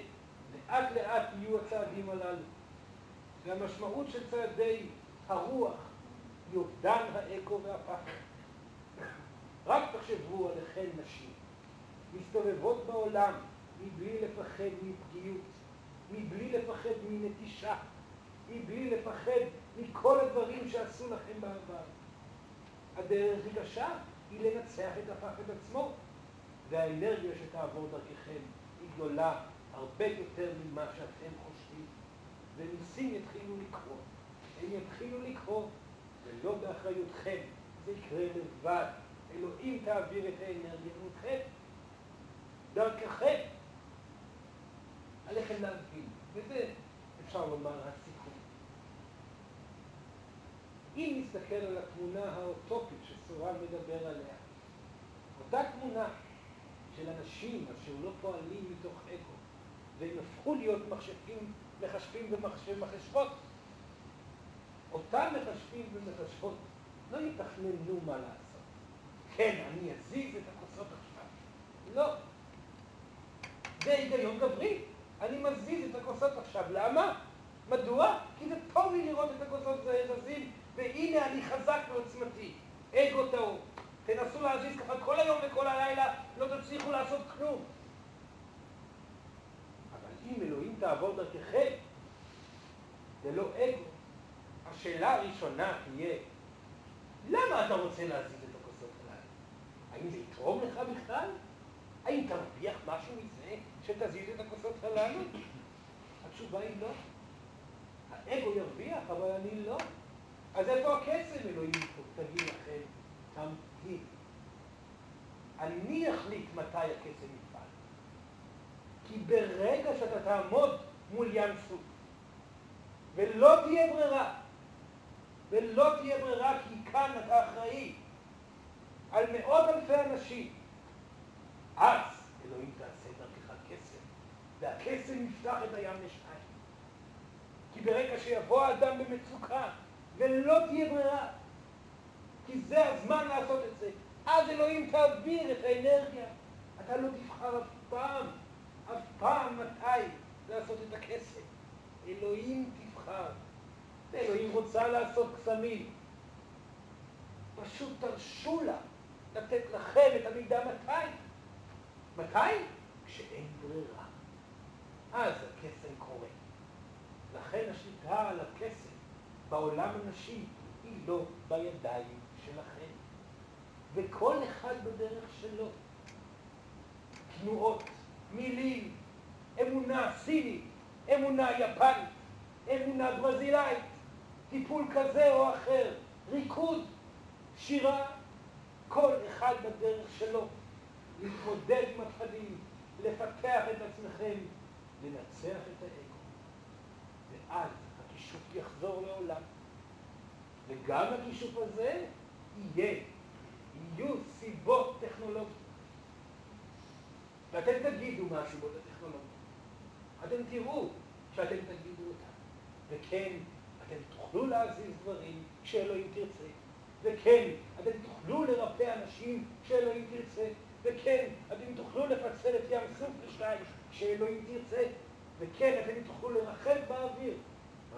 לאט לאט יהיו הצעדים הללו. והמשמעות של צעדי הרוח היא אובדן האקו והפחד. רק תחשבו עליכן נשים, מסתובבות בעולם מבלי לפחד מפגיעות, מבלי לפחד מנטישה, מבלי לפחד מכל הדברים שעשו לכם בעבר. הדרך היא קשה, היא לנצח את הפחד עצמו, והאנרגיה שתעבור דרככם היא גדולה הרבה יותר ממה שאתם חושבים. וניסים יתחילו לקרות, הם יתחילו לקרות, ולא באחריותכם, זה יקרה לבד. אלוהים תעביר את האנרגיה מולכם, דרככם. עליכם להבין, וזה אפשר לומר הסיכום. אם נסתכל על התמונה האוטופית שסורן מדבר עליה, אותה תמונה של אנשים אשר לא פועלים מתוך אגו, והם הפכו להיות מחשבים, מחשבים ומחשבות, אותם מחשבים ומחשבות לא יתכננו מה לעשות. כן, אני אזיז את הכוסות עכשיו. לא. זה היגיון גברי. אני מזיז את הכוסות עכשיו. למה? מדוע? כי זה טוב לי לראות את הכוסות זזים, והנה אני חזק ועוצמתי. אגו טהור. תנסו להזיז ככה כל היום וכל הלילה, לא תצליחו לעשות כלום. אבל אם אלוהים תעבור דרככם, זה לא אגו. השאלה הראשונה תהיה, למה אתה רוצה להזיז את הכוסות הללו? האם זה יתרום לך בכלל? האם תרוויח משהו מזה שתזיז את הכוסות הללו? התשובה היא לא. האגו ירוויח, אבל אני לא. אז איפה הקסם, אלוהים תגיד לכם? תמתין. אני אחליט מתי הקסם יפעל. כי ברגע שאתה תעמוד מול ים סוף, ולא תהיה ברירה, ולא תהיה ברירה כי כאן אתה אחראי על מאות אלפי אנשים, אז והקסם יפתח את הים לשניים. כי ברגע שיבוא האדם במצוקה, ולא תהיה ברירה, כי זה הזמן לעשות את זה, אז אלוהים תעביר את האנרגיה. אתה לא תבחר אף פעם, אף פעם מתי לעשות את הקסם. אלוהים תבחר. אלוהים רוצה לעשות קסמים. פשוט תרשו לה לתת לכם את המידע מתי. מתי? כשאין ברירה. אז הקסם קורה. לכן השליטה על הקסם בעולם הנשי היא לא בידיים שלכם. וכל אחד בדרך שלו. תנועות, מילים, אמונה סינית, אמונה יפנית, אמונה ברזילאית, טיפול כזה או אחר, ריקוד, שירה, כל אחד בדרך שלו. להתמודד עם הפחדים, לפתח את עצמכם, לנצח את האגו. ואז הכישוף יחזור לעולם. וגם הכישוף הזה יהיה, יהיו סיבות טכנולוגיות. ואתם תגידו מה הסיבות הטכנולוגיות. אתם תראו שאתם תגידו אותם. וכן, אתם תוכלו להזיז דברים כשאלוהים תרצה. וכן, אתם תוכלו לרפא אנשים כשאלוהים תרצה. וכן, אתם תוכלו לפצל את ים סוף לשתיים כשאלוהים תרצה. וכן, אתם תוכלו לרחב באוויר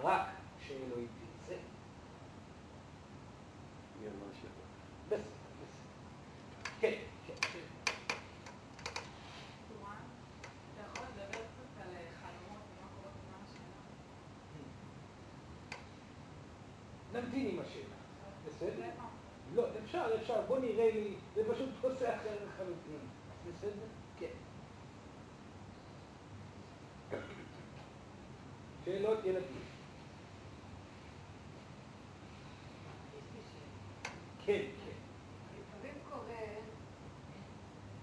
רק כשאלוהים תרצה. בסדר, בסדר. כן, כן. נמתין עם השאלה, בסדר? לא, אפשר, אפשר, בוא נראה לי, זה פשוט נושא אחר לחלוטין, בסדר? כן. שאלות ילדים. כן, כן. לפעמים קורה,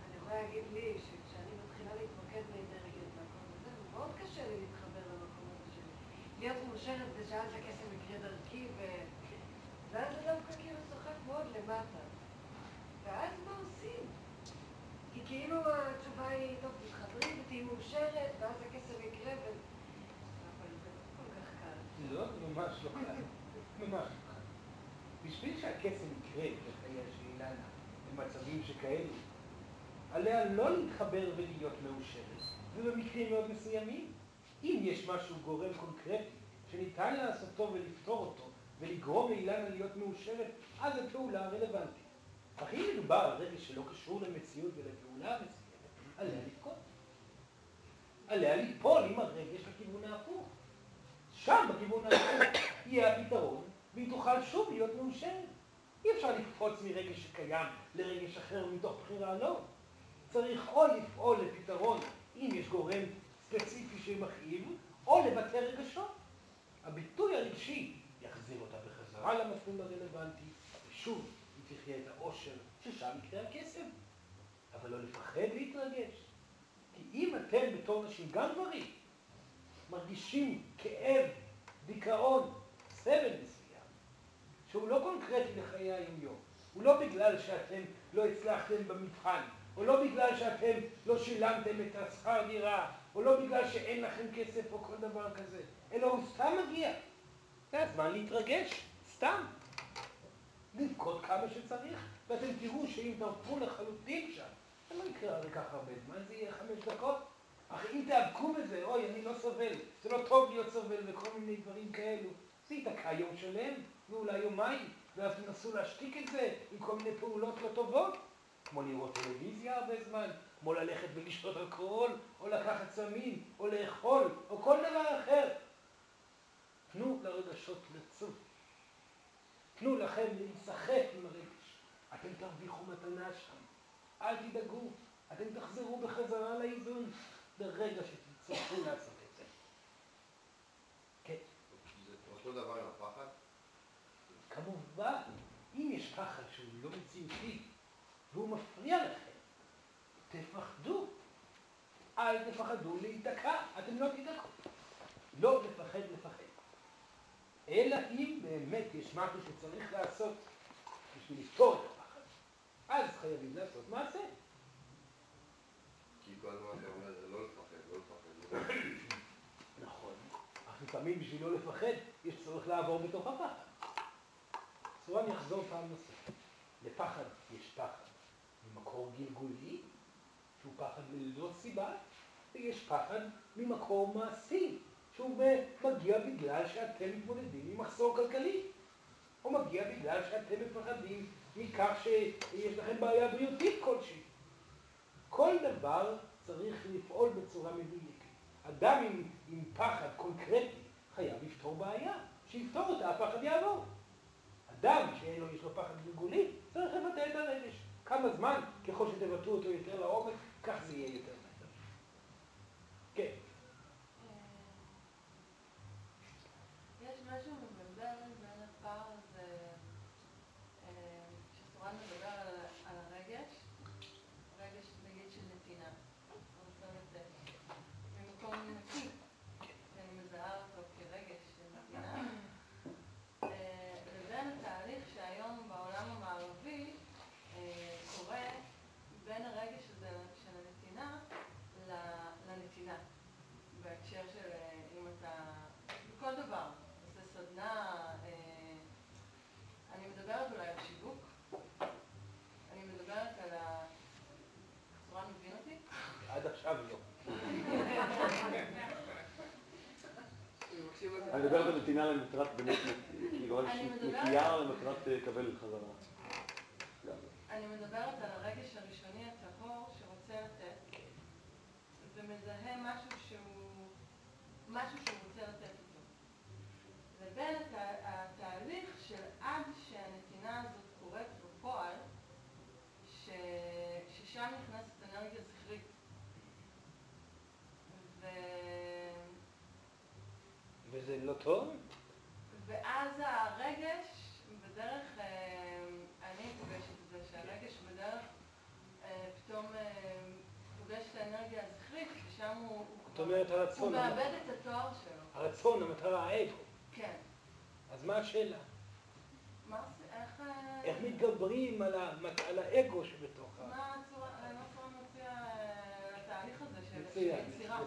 אני יכולה להגיד לי, שכשאני מתחילה להתמקד באנרגיות והכל הזה, מאוד קשה לי להתחבר למקום הזה שלי. להיות מאושרת בשעה שהקסם יקרה דרכי, ו... ואז זה דווקא כאילו צוחק מאוד למטה. ואז מה עושים? כי כאילו התשובה היא, טוב, תתחברי ותהיי מאושרת, ואז הקסם יקרה, ו... אבל זה לא כל כך קל. לא, ממש לא קל. ממש לא קל. בשביל שהקסם יקרה בחיי של אילנה במצבים שכאלו, עליה לא להתחבר ולהיות מאושרת, ובמקרים מאוד מסוימים. אם יש משהו גורם קונקרטי שניתן לעשותו ולפתור אותו ולגרום לאילנה להיות מאושרת, אז זו פעולה רלוונטית. אך אם מדובר על רגש שלא קשור למציאות ולפעולה מסוימת, עליה לבכות. עליה ליפול עם הרגש לכיוון ההפוך. שם, בכיוון ההפוך, יהיה הפתרון, והיא תוכל שוב להיות מאושרת. אי אפשר לקפוץ מרגש שקיים לרגש אחר מתוך בחירה, לא. צריך או לפעול לפתרון אם יש גורם ספציפי שמכאיב, או לבטא רגשות. הביטוי הרגשי יחזיר אותה בחזרה למסלול הרלוונטי, ושוב היא תחיה את העושר ששם יקרה הקסם. אבל לא לפחד להתרגש. כי אם אתם בתור נשים, גם גברים, מרגישים כאב, דיכאון, סבל מסוים, שהוא לא קונקרטי לחיי היום-יום, הוא לא בגלל שאתם לא הצלחתם במבחן, או לא בגלל שאתם לא שילמתם את השכר דירה, או לא בגלל שאין לכם כסף או כל דבר כזה, אלא הוא סתם מגיע. זה הזמן להתרגש, סתם. לבכות כמה שצריך, ואתם תראו שאם תעברו לחלוטין שם, זה לא יקרה הרי כך הרבה זמן, זה יהיה חמש דקות. אך אם תיאבקו בזה, אוי, אני לא סובל, זה לא טוב להיות סובל וכל מיני דברים כאלו, זה ייתקע יום שלם, ואולי יומיים, ואז תנסו להשתיק את זה עם כל מיני פעולות לא טובות, כמו לראות טלוויזיה הרבה זמן, כמו ללכת ולשתות אלכוהול, או לקחת סמים, או לאכול, או כל דבר אחר. תנו לרגשות לצוף. תנו לכם להיסחף עם הרגש. אתם תרוויחו מתנה שם. אל תדאגו, אתם תחזרו בחזרה לאיזון ברגע שתצטרכו לעשות את זה. כן. זה אותו דבר עם הפחד? כמובן, אם יש פחד שהוא לא מציאותי והוא מפריע לכם, תפחדו. אל תפחדו להיתקע, אתם לא תיתקעו. לא לפחד לפחד. אלא אם באמת יש משהו שצריך לעשות בשביל לפתור את הפחד, אז חייבים לעשות מעשה. כי כל הזמן אתה אומר, זה לא לפחד, לא לפחד, לא לפחד. נכון. אך לפעמים בשביל לא לפחד, יש צורך לעבור בתוך הפחד. אז אני אחזור פעם נוספת. לפחד יש פחד ממקור גלגולי, שהוא פחד ללא סיבה, ויש פחד ממקור מעשי, שהוא מגיע בגלל שאתם מתמודדים עם מחסור כלכלי, או מגיע בגלל שאתם מפחדים מכך שיש לכם בעיה בריאותית כלשהי. כל דבר צריך לפעול בצורה מדויקת. אדם עם, עם פחד קונקרטי חייב לפתור בעיה, שיפתור אותה, הפחד יעבור. אדם שאין לו, יש לו פחד גלגולי, צריך לבטא את הרגש. כמה זמן, ככל שתבטאו אותו יותר לעומק, כך זה יהיה יותר מהר. כן. יש משהו מבלבל בין הפער הזה, אה, כשסורן מדבר על, על הרגש, רגש, נגיד עכשיו לא. אני מדבר על נתינה למטרת באמת, מדברת- נטייה למטרת אה, לקבל חזרה. אני מדברת על הרגש הראשוני הטהור שרוצה לתת, ומזהה משהו שהוא, משהו שהוא רוצה לתת אותו. לבין התה- התהליך של עד שהנתינה הזאת קורית בפועל, ש... ששם נכנסת אנרגיה זכרית. ו... וזה לא טוב? ואז הרגש, בדרך, אה, אני פוגשת את זה, שהרגש בדרך אה, פתאום אה, פוגש את האנרגיה הזכרית, ושם הוא, הוא זאת אומרת הוא הרצון, מאבד את התואר שלו. הרצון, המטרה, האגו. כן. אז מה השאלה? מה איך... אה, איך מתגברים על האגו שבתוך ה... מה הצורה, מה הצורה מציע אה, לתהליך הזה של. יצירה?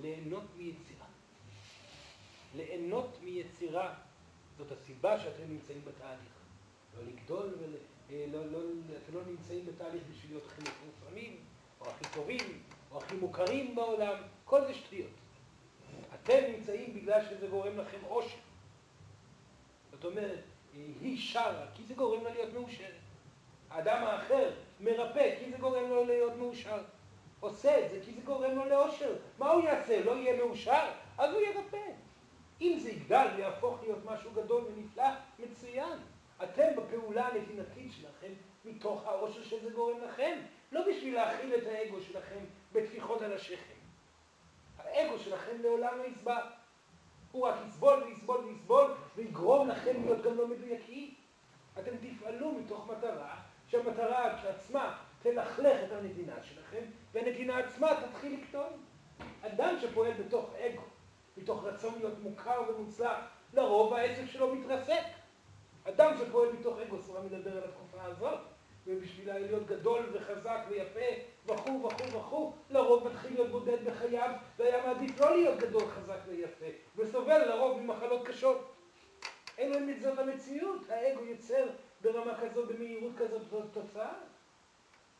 ליהנות מיצירה. ליהנות מיצירה זאת הסיבה שאתם נמצאים בתהליך. לא לגדול ול... אה, לא, לא, אתם לא נמצאים בתהליך בשביל להיות הכי מפורסמים, או הכי טובים, או הכי מוכרים בעולם, כל זה שטויות. אתם נמצאים בגלל שזה גורם לכם עושר. זאת אומרת, היא שרה כי זה גורם לה להיות מאושרת. האדם האחר מרפא כי זה גורם לו להיות מאושר. עושה את זה כי זה גורם לו לאושר. מה הוא יעשה? לא יהיה מאושר? אז הוא ירפא. אם זה יגדל ויהפוך להיות משהו גדול ונפלא, מצוין. אתם בפעולה הנתינתית שלכם מתוך האושר שזה גורם לכם. לא בשביל להכיל את האגו שלכם בטפיחות על השכם. האגו שלכם לעולם לא יסבל. הוא רק יסבול ויסבול ויסבול ויגרום לכם להיות גם לא מדויקים. אתם תפעלו מתוך מטרה שהמטרה עצמה תלכלך את הנתינה שלכם והנתינה עצמה תתחיל לקטון. אדם שפועל בתוך אגו, מתוך רצון להיות מוכר ומוצלח, לרוב העסק שלו מתרסק. אדם שפועל מתוך אגו, סורה מדבר על התקופה הזאת, ובשביל להיות גדול וחזק ויפה וכו' וכו' וכו', לרוב מתחיל להיות בודד בחייו, והיה מעדיף לא להיות גדול, חזק ויפה, וסובל לרוב ממחלות קשות. אין להם את זאת המציאות, האגו יוצר ברמה כזאת, במהירות כזאת, זאת תוצאה.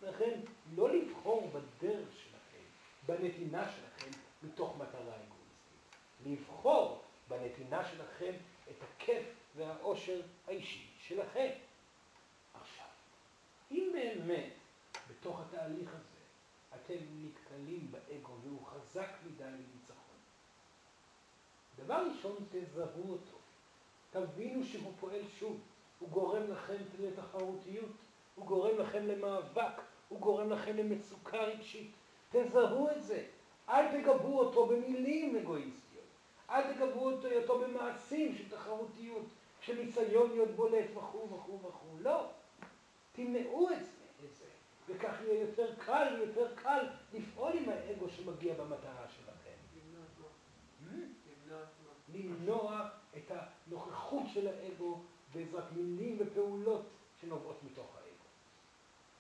לכן, לא לבחור בדרך שלכם, בנתינה שלכם, מתוך מטרה אגואיסטית. לבחור בנתינה שלכם את הכיף והאושר האישי שלכם. אם באמת בתוך התהליך הזה אתם נתקלים באגו והוא חזק מדי לניצחון, דבר ראשון תזהו אותו. תבינו שהוא פועל שוב, הוא גורם לכם לתחרותיות, הוא גורם לכם למאבק, הוא גורם לכם למצוקה רגשית. תזהו את זה. אל תגבו אותו במילים אגואיסטיות. אל תגבו אותו במעשים של תחרותיות, של ניסיון להיות בולט וכו' וכו' וכו'. לא. תמנעו את זה, את זה. וכך יהיה יותר קל ויותר קל לפעול עם האגו שמגיע במטרה שלכם. למנוע את הנוכחות של האגו בעזרת מילים ופעולות שנובעות מתוך האגו.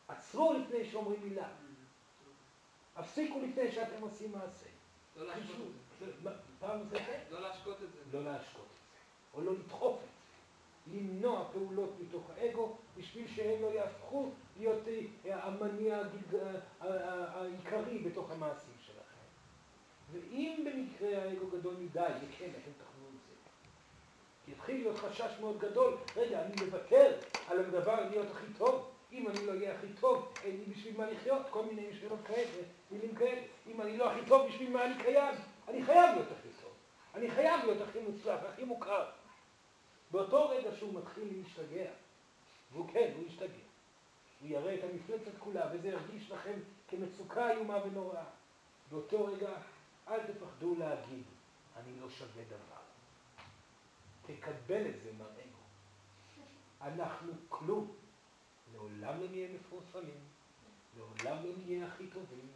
עצרו לפני שאומרים מילה. הפסיקו לפני שאתם עושים מעשה. לא להשקות חישוב. את זה. פעם נוספת? לא להשקות את זה. לא להשקות את זה, או לא לדחוף את זה. למנוע פעולות מתוך האגו, בשביל שהם לא יהפכו להיות אה, המניע הגלג- ה- ה- העיקרי בתוך המעשים שלכם. ואם במקרה האגו גדול מדי, וכן, אתם תחזרו את זה. כי יתחיל להיות חשש מאוד גדול, רגע, אני מוותר על הדבר להיות הכי טוב, אם אני לא אהיה הכי טוב, אין לי בשביל מה לחיות, כל מיני שאלות כאלה, מילים כאלה, אם אני לא הכי טוב, בשביל מה אני קיים? אני חייב להיות הכי טוב, אני חייב להיות הכי מוצלח, הכי מוכר. באותו רגע שהוא מתחיל להשתגע, והוא כן, הוא ישתגע, הוא יראה את המפלצת כולה, וזה ירגיש לכם כמצוקה איומה ונוראה. באותו רגע, אל תפחדו להגיד, אני לא שווה דבר. תקבל את זה מהאגו. אנחנו כלום. לעולם לא נהיה מפורסמים, לעולם לא נהיה הכי טובים.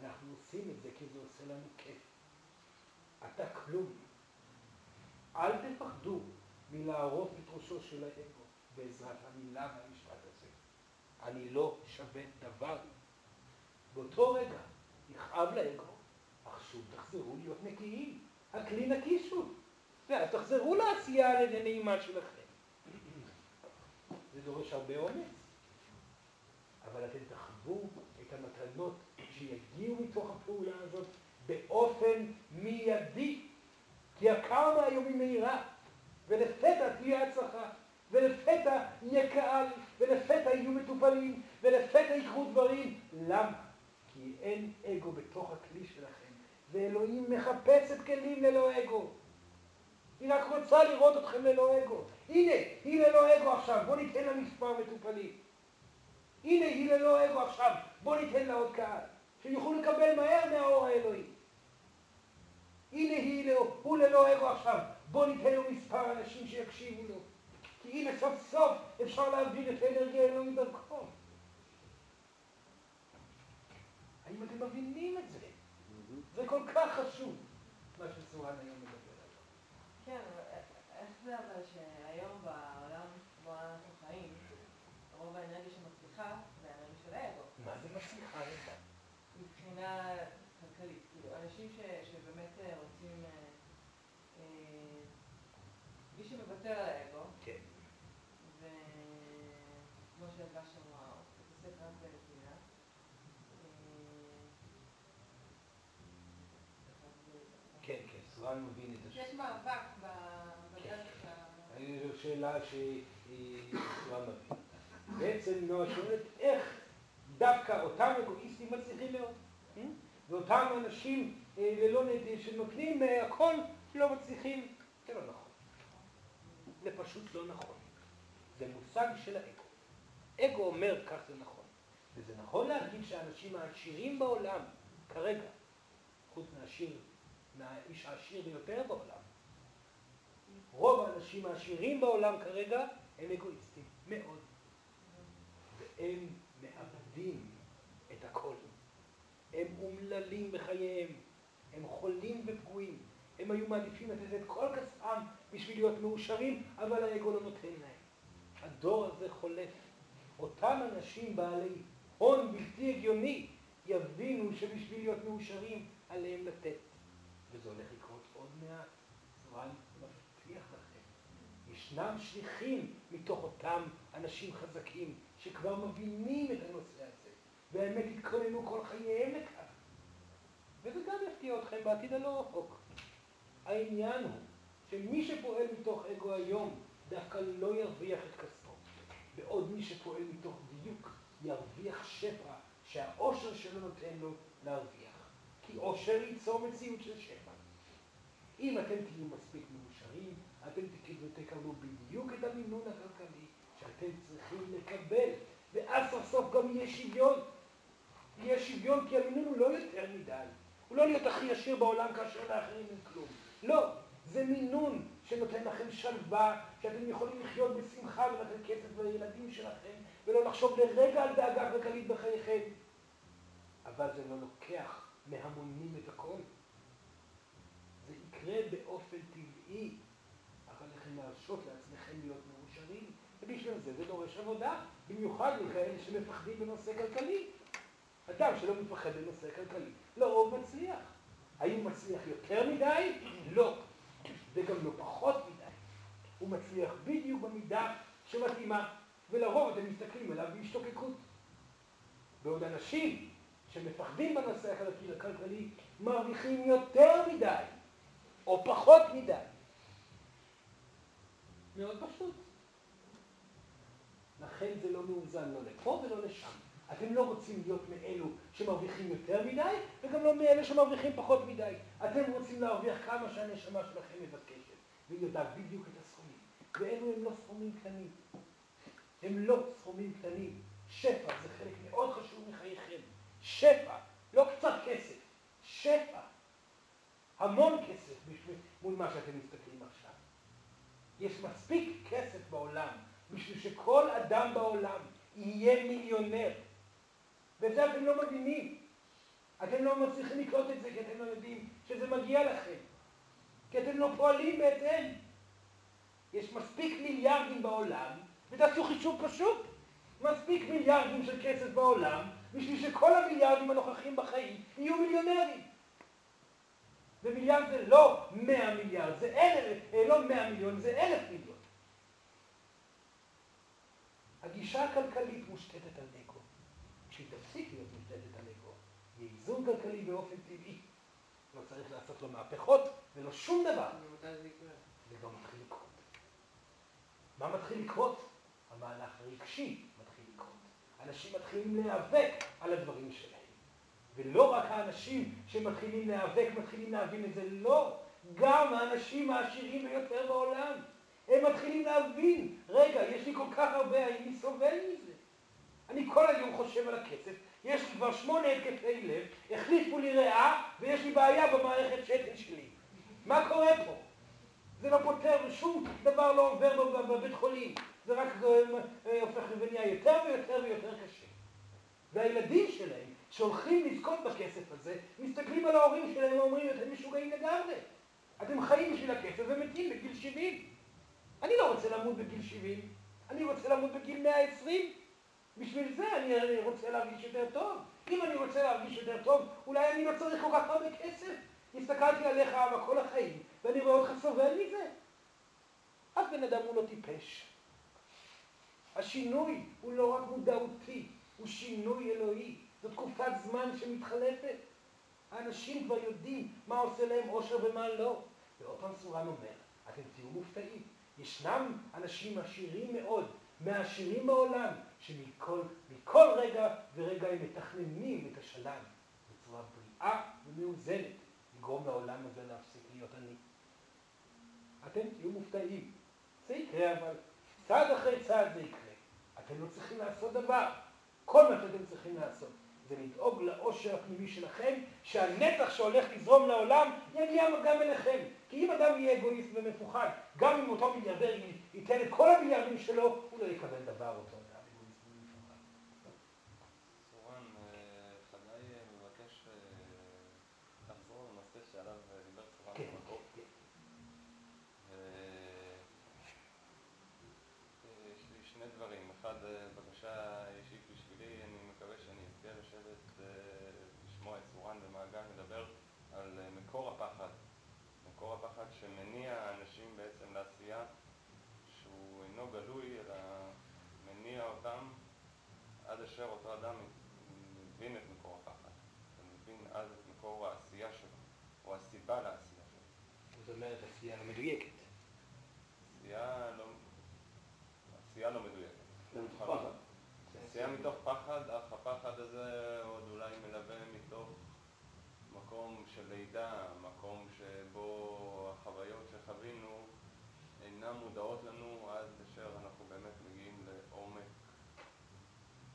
אנחנו עושים את זה כי זה עושה לנו כיף. אתה כלום. אל תפחדו מלערוף את ראשו של האגו בעזרת המילה והמשפט הזה. אני לא שווה דבר. באותו רגע יכאב לאגו, אך שוב תחזרו להיות נקיים. הכלי נקי שוב. ואז תחזרו לעשייה הנעימה שלכם. זה דורש הרבה אומץ, אבל אתם תחוו את המתנות שיגיעו מתוך הפעולה הזאת באופן מיידי. כי הקרמה היום היא מהירה, ולפתע תהיה הצלחה, ולפתע יהיה קהל, ולפתע יהיו מטופלים, ולפתע יקרו דברים. למה? כי אין אגו בתוך הכלי שלכם, ואלוהים מחפשת כלים ללא אגו. היא רק רוצה לראות אתכם ללא אגו. הנה, היא ללא אגו עכשיו, בוא ניתן לה מספר מטופלים. הנה, היא ללא אגו עכשיו, בוא ניתן לה עוד קהל, שיוכלו לקבל מהר מהאור האלוהי. הנה היא, הוא ללא אגו עכשיו, בוא ניתן לו מספר אנשים שיקשיבו לו. כי הנה סוף סוף אפשר להעביר את האנרגיה האלוהית דרכו. האם אתם מבינים את זה? זה כל כך חשוב, מה שסורן היום מדבר עליו. כן, איך זה אבל שהיום בעולם בו אנחנו חיים, רוב האנרגיה שמצליחה זה האנרגיה של האגו, מה זה מצליחה? מבחינה כלכלית. כאילו, אנשים ש- שבאמת אה, רוצים... אה, אה, מי שמוותר על האגו, כן. וכמו שהדגש אמרה, מתעסק רק בנתינה. כן, כן, סורן מבין את יש השאלה. מאבק ב- בדרך ה... זו שאלה מבין. בעצם נועה שואלת איך דווקא אותם אגואיסטים מצליחים מאוד. ואותם אנשים אה, ללא נד... שנותנים אה, הכל לא מצליחים. זה לא נכון. זה פשוט לא נכון. זה מושג של האגו. אגו אומר כך זה נכון. וזה נכון להגיד שהאנשים העשירים בעולם, כרגע, חוץ מהעשיר, מהאיש העשיר ביותר בעולם, רוב האנשים העשירים בעולם כרגע הם אגואיסטים, מאוד. והם מאבדים את הכל. הם אומללים בחייהם, הם חולים ופגועים. הם היו מעדיפים לתת את כל כספם בשביל להיות מאושרים, אבל האגו לא נותן להם. הדור הזה חולף. אותם אנשים בעלי הון בלתי הגיוני יבינו שבשביל להיות מאושרים עליהם לתת. וזה הולך לקרות עוד מעט. זמן מבטיח לכם. ישנם שליחים מתוך אותם אנשים חזקים שכבר מבינים את הנושא הזה, והאמת התכוננו כל חייהם לכך. וזה גם יפתיע אתכם בעתיד הלא רחוק. העניין הוא שמי שפועל מתוך אגו היום דווקא לא ירוויח את כספו, בעוד מי שפועל מתוך דיוק ירוויח שפע שהאושר שלו נותן לו להרוויח. כי אושר ייצור מציאות של שפע. אם אתם תהיו מספיק מאושרים, אתם תקבלו, בדיוק את המינון הכלכלי שאתם צריכים לקבל, ואז סוף סוף גם יהיה שוויון. יהיה שוויון כי המינון הוא לא יותר מדי. הוא לא להיות הכי עשיר בעולם כאשר לאחרים אין כלום. לא, זה מינון שנותן לכם שלווה, שאתם יכולים לחיות בשמחה ולתת כסף לילדים שלכם, ולא לחשוב לרגע על דאגה כלכלית בחייכם. אבל זה לא לוקח מהמונים את הכל. יקרה באופן טבעי, אבל לכם להרשות לעצמכם להיות מאושרים, ובשביל זה זה דורש עבודה, במיוחד לכאלה שמפחדים בנושא כלכלי. אדם שלא מפחד בנושא כלכלי, לרוב מצליח. האם הוא מצליח יותר מדי? לא. וגם לא פחות מדי. הוא מצליח בדיוק במידה שמתאימה, ולרוב אתם מסתכלים עליו בהשתוקקות. בעוד אנשים שמפחדים בנושא הכלכלי מרוויחים יותר מדי, או פחות מדי. מאוד פשוט. לכן זה לא מאוזן לא לפה ולא לשם. אתם לא רוצים להיות מאלו שמרוויחים יותר מדי, וגם לא מאלה שמרוויחים פחות מדי. אתם רוצים להרוויח כמה שהנשמה שלכם מבקשת, והיא יודעת בדיוק את הסכומים. ואלו הם לא סכומים קטנים. הם לא סכומים קטנים. שפע זה חלק מאוד חשוב מחייכם. שפע, לא קצת כסף, שפע. המון כסף בשביל, מול מה שאתם מסתכלים עכשיו. יש מספיק כסף בעולם בשביל שכל אדם בעולם יהיה מיליונר. וזה אתם לא מבינים. אתם לא מצליחים לקלוט את זה כי אתם לא יודעים שזה מגיע לכם. כי אתם לא פועלים בהתאם. יש מספיק מיליארדים בעולם, ותעשו חישוב פשוט. מספיק מיליארדים של כסף בעולם, בשביל שכל המיליארדים הנוכחים בחיים יהיו מיליונרים. ומיליארד זה לא 100 מיליארד, זה אלף, אה, לא 100 מיליון, זה אלף מיליון. הגישה הכלכלית מושתתת על אגו. כשהיא תפסיק להיות מושתתת על אגו, יהיה כלכלי באופן טבעי. לא צריך לעשות לו מהפכות ולא שום דבר. זה לא מתחיל לקרות. מה מתחיל לקרות? המהלך הרגשי מתחיל לקרות. אנשים מתחילים להיאבק על הדברים שלהם. ולא רק האנשים שמתחילים להיאבק מתחילים להבין את זה, לא. גם האנשים העשירים ביותר בעולם. הם מתחילים להבין, רגע, יש לי כל כך הרבה, אני סובל מזה. אני כל היום חושב על הכסף, יש לי כבר שמונה התקפי לב, החליפו לי ריאה ויש לי בעיה במערכת שתן שלי. מה קורה פה? זה לא פותר, שום דבר לא עובר בבית חולים. זה רק אה, הופך ונהיה יותר ויותר ויותר קשה. והילדים שלהם, שהולכים לזכות בכסף הזה, מסתכלים על ההורים שלהם ואומרים, אתם משוגעים לגמרי. אתם חיים בשביל הכסף ומתים בגיל 70. אני לא רוצה למות בגיל 70, אני רוצה למות בגיל 120. בשביל זה אני רוצה להרגיש יותר טוב. אם אני רוצה להרגיש יותר טוב, אולי אני לא צריך כל כך הרבה כסף. הסתכלתי עליך אבא כל החיים, ואני רואה אותך סובל מזה. אף בן אדם הוא לא טיפש. השינוי הוא לא רק מודעותי, הוא שינוי אלוהי. זו תקופת זמן שמתחלפת. האנשים כבר יודעים מה עושה להם אושר ומה לא. ועוד פעם סורן אומר, אתם תהיו מופתעים. ישנם אנשים עשירים מאוד, מהעשירים בעולם, שמכל רגע ורגע הם מתכננים את השלם בצורה בריאה ומאוזנת, לגרום לעולם הזה להפסיק להיות עני. אתם תהיו מופתעים. זה יקרה אבל, צעד אחרי צעד זה יקרה. אתם לא צריכים לעשות דבר. כל מה שאתם צריכים לעשות זה לדאוג לאושר הפנימי שלכם, שהנתח שהולך לזרום לעולם יגיע גם אליכם. כי אם אדם יהיה אגואיסט ומפוחד, גם אם אותו מיליארדר ייתן את כל המיליארדים שלו, הוא לא יקבל דבר אותו אדם אגואיסט ומפוחד. סורן, חגי מבקש לחזור לנושא שעליו דיבר סורן כן, במקור. כן. יש לי שני דברים. אחד, בקשה אישית בשבילי, אני מקווה שאני אזכה לשבת, לשמוע את סורן במעגל מדבר על מקור הפחד. מקור הפחד שמניע אנשים בעצם לעשייה שהוא אינו גלוי, אלא מניע אותם עד אשר אותו אדם מבין את מקור הפחד, ומבין אז את מקור העשייה שלו, או הסיבה לעשייה שלו. זאת אומרת, עשייה לא מדויקת. עשייה לא, עשייה לא מדויקת. פחד. עשייה מתוך פחד, אך הפחד הזה עוד אולי מלווה מתוך מקום של לידה, מקום שבו החוויות שחווינו אינן מודעות לנו עד אשר אנחנו באמת מגיעים לעומק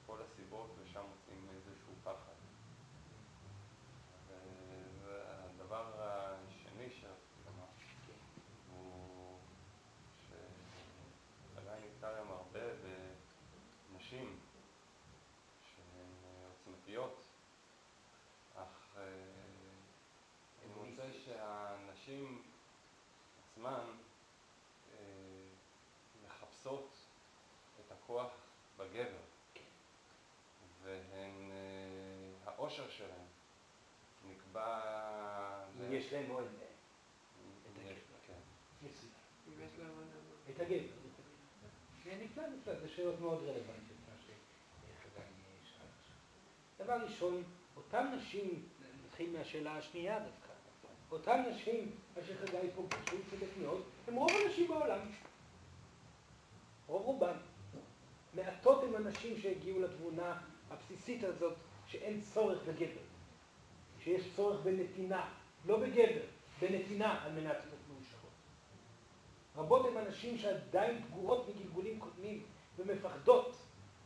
כל הסיבות ושם מוצאים איזשהו פחד. והדבר השני שרציתי לומר הוא שחגי נתקל היום הרבה בנשים שהן עוצמתיות, אך אה, אני מוצא שהנשים עצמן אה, מחפשות את הכוח בגבר, והן, אה, האושר שלהן נקבע... יש. את הגבר. כן. להם... את הגבר. זה נפלא, נפלא, זה שאלות מאוד רלוונטיות, מה שחגי שאל עכשיו. דבר ראשון, אותן נשים, נתחיל מהשאלה השנייה דווקא, אותן נשים, מה שחגי פוגש, הוא צודק מאוד, הם רוב הנשים בעולם. רוב רובם. מעטות הם הנשים שהגיעו לתבונה הבסיסית הזאת, שאין צורך בגבר. שיש צורך בנתינה, לא בגבר, בנתינה על מנת להיות מאושרות. רבות הן הנשים שעדיין פגועות מגלגולים קודמים ומפחדות.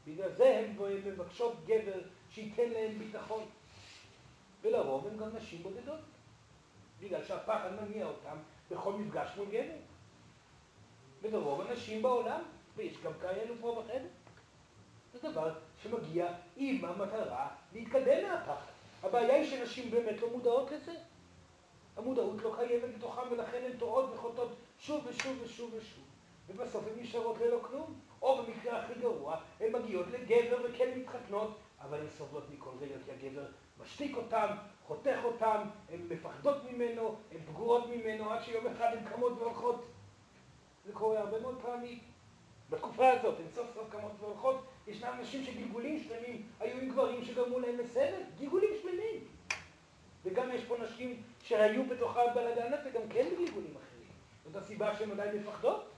בגלל זה הן מבקשות גבר שייתן להן ביטחון. ולרוב הן גם נשים בודדות. בגלל שהפחד מניע אותם בכל מפגש מול גבר. ולרוב הנשים בעולם, ויש גם כאלו פה בחדר. זה דבר שמגיע עם המטרה להתקדם מהפחד. הבעיה היא שנשים באמת לא מודעות לזה. המודעות לא קיימת בתוכם ולכן הן טועות וחוטאות שוב ושוב ושוב ושוב. ובסוף הן נשארות ללא כלום. או במקרה הכי גרוע, הן מגיעות לגבר וכן מתחתנות, אבל הן סובלות מכל רגע כי הגבר משתיק אותם, חותך אותם, הן מפחדות ממנו, הן פגועות ממנו, עד שיום אחד הן קמות והולכות. זה קורה הרבה מאוד פעמים. בתקופה הזאת הן סוף סוף קמות והולכות, ישנם נשים שגלגולים שלמים היו עם גברים שגרמו להם לסבל, גלגולים שלמים. יש פה נשים שהיו בתוך הבלאגן הזה, גם כן בגלגולים אחרים. זאת הסיבה שהן עדיין מפחדות.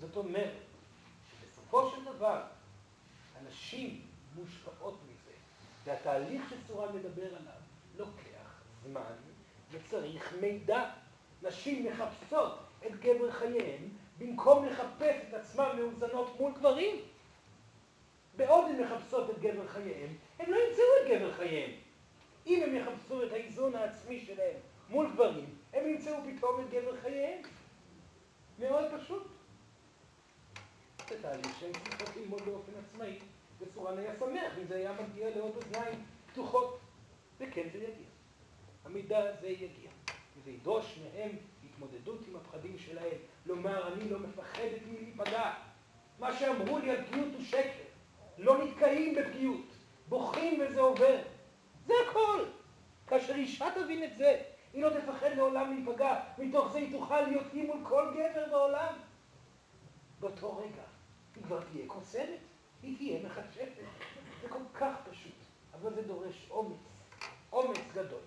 זאת אומרת, שבסופו של דבר, הנשים מושפעות מזה, והתהליך שצורה מדבר עליו לוקח זמן וצריך מידע. נשים מחפשות את גבר חייהן במקום לחפש את עצמן מאוזנות מול גברים. בעוד הן מחפשות את גבר חייהם, הם לא ימצאו את גבר חייהם. אם הם יחפשו את האיזון העצמי שלהם מול גברים, הם ימצאו פתאום את גבר חייהם. מאוד פשוט. זה תהליך שהם צריכות ללמוד באופן עצמאי, וצורן היה שמח אם זה היה מגיע לעוד אוזניים פתוחות. וכן זה יגיע. המידע הזה יגיע. וזה ידרוש מהם התמודדות עם הפחדים שלהם, לומר אני לא מפחדת מלהיפגע. מה שאמרו לי על פגיעות הוא שקר. לא נתקעים בפגיעות, בוכים וזה עובר. זה הכל. כאשר אישה תבין את זה, היא לא תפחד לעולם להיפגע, מתוך זה היא תוכל להיות היא מול כל גבר בעולם. באותו רגע היא כבר תהיה קוסמת, היא תהיה מחשבת. זה כל כך פשוט, אבל זה דורש אומץ, אומץ גדול.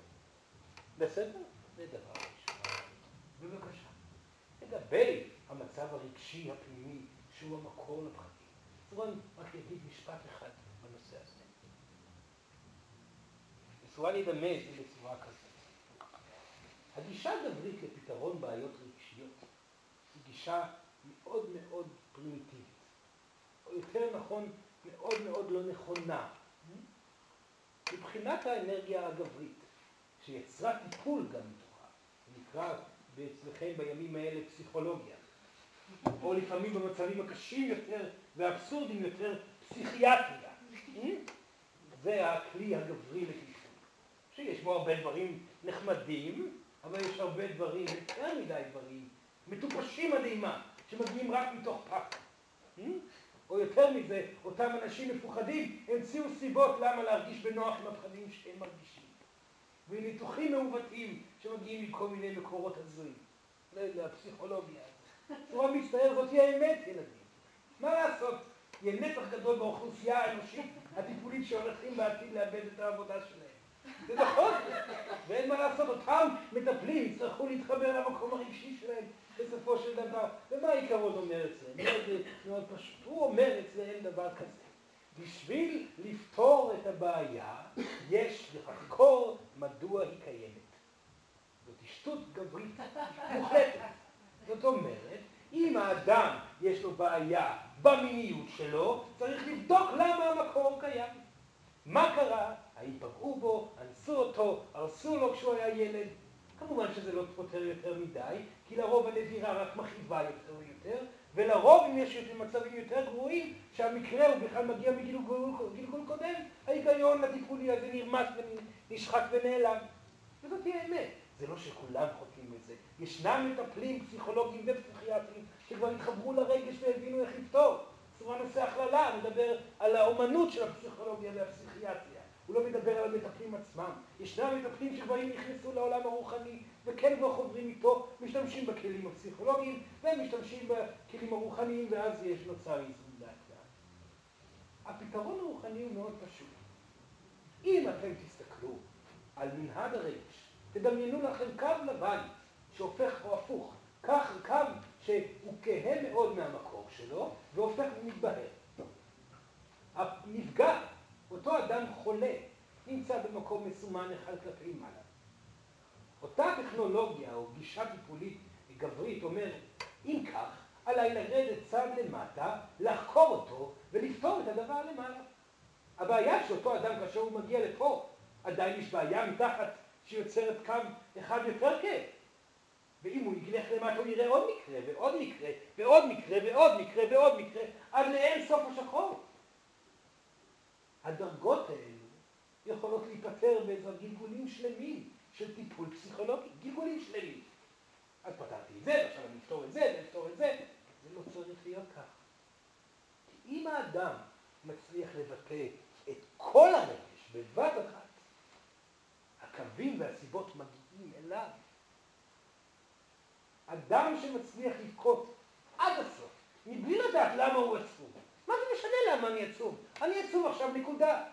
בסדר? זה דבר ראשון. בבקשה. לגבי המצב הרגשי הפנימי, שהוא המקור לפחדים. סורן רק יגיד משפט אחד בנושא הזה. סורן ידמה את זה בצורה כזאת. הגישה הגברית לפתרון בעיות רגשיות היא גישה מאוד מאוד פרימיטיבית, יותר נכון, מאוד מאוד לא נכונה. מבחינת האנרגיה הגברית, שיצרה טיפול גם מתוכה, נקרא אצלכם בימים האלה פסיכולוגיה, או לפעמים במצבים הקשים יותר והאבסורדים יותר, פסיכיאטריה. זה הכלי הגברי לטיפול. שיש בו הרבה דברים נחמדים, אבל יש הרבה דברים, יותר מדי דברים, מטופשים עד אימה, שמגיעים רק מתוך פחד. או יותר מזה, אותם אנשים מפוחדים המציאו סיבות למה להרגיש בנוח עם הפחדים שהם מרגישים. וניתוחים מעוותים שמגיעים מכל מיני מקורות הזויים. לפסיכולוגיה. נורא מצטער, זאת היא האמת, ילדים. מה לעשות? יהיה נתח גדול באוכלוסייה האנושית הטיפולית שהולכים בעתיד לאבד את העבודה שלהם. זה נכון, ואין מה לעשות, אותם מטפלים יצטרכו להתחבר למקום הרגשי שלהם בסופו של דבר. ומה העיקרון אומר את זה? מאוד, פשוט. הוא אומר אין דבר כזה. בשביל לפתור את הבעיה, יש לחקור מדוע היא קיימת. זאת שטות גברית מוחלטת. זאת אומרת, אם האדם יש לו בעיה במיניות שלו, צריך לבדוק למה המקור קיים. מה קרה? האם פגעו בו, אנסו אותו, הרסו לו כשהוא היה ילד? כמובן שזה לא פותר יותר מדי, כי לרוב הנבירה רק מכאיבה יותר ויותר, ולרוב אם יש מצבים יותר גרועים, שהמקרה הוא בכלל מגיע מגלגול קודם, ההיגיון הטיפולי הזה נרמס ונשחק ונעלם. וזאת היא האמת. זה לא שכולם חוטאים לזה. ישנם מטפלים פסיכולוגיים ופסיכיאטרים שכבר התחברו לרגש והבינו איך לפתור. צורה נושא הכללה, מדבר על האומנות של הפסיכולוגיה והפסיכיאטריה. הוא לא מדבר על המטפלים עצמם. ישנם מטפלים שכבר נכנסו לעולם הרוחני וכן כבר חוברים איתו, משתמשים בכלים הפסיכולוגיים ומשתמשים בכלים הרוחניים ואז יש נוצר איזון לאט לאט. הפתרון הרוחני הוא מאוד פשוט. אם אתם תסתכלו על מנהד הרגש תדמיינו לכם קו לבן שהופך או הפוך, כך קו שהוא כהה מאוד מהמקור שלו והופך ומתבהר. הנפגע, אותו אדם חולה, נמצא במקום מסומן אחד כלפי מעלה. אותה טכנולוגיה או גישה טיפולית גברית אומרת, אם כך, עליי לרדת צד למטה, לחקור אותו ולפתור את הדבר למעלה. הבעיה שאותו אדם כאשר הוא מגיע לפה, עדיין יש בעיה מתחת שיוצרת קו אחד יותר כיף. ואם הוא ילך למטה הוא יראה עוד מקרה ועוד מקרה ועוד מקרה ועוד מקרה ועוד מקרה עד לאין סוף השחור. הדרגות האלו יכולות להיפטר בעזרת גלגולים שלמים של טיפול פסיכולוגי, גלגולים שלמים. אז פתרתי את זה, ועכשיו אני אפתור את זה, ואפתור את זה. זה לא צריך להיות כך. כי אם האדם מצליח לבטא את כל הרגש בבת אחת, הקווים והסיבות מגיעים אליו. אדם שמצליח לבכות עד הסוף, מבלי לדעת למה הוא עצוב. מה זה משנה למה אני עצוב? אני עצוב עכשיו, נקודה.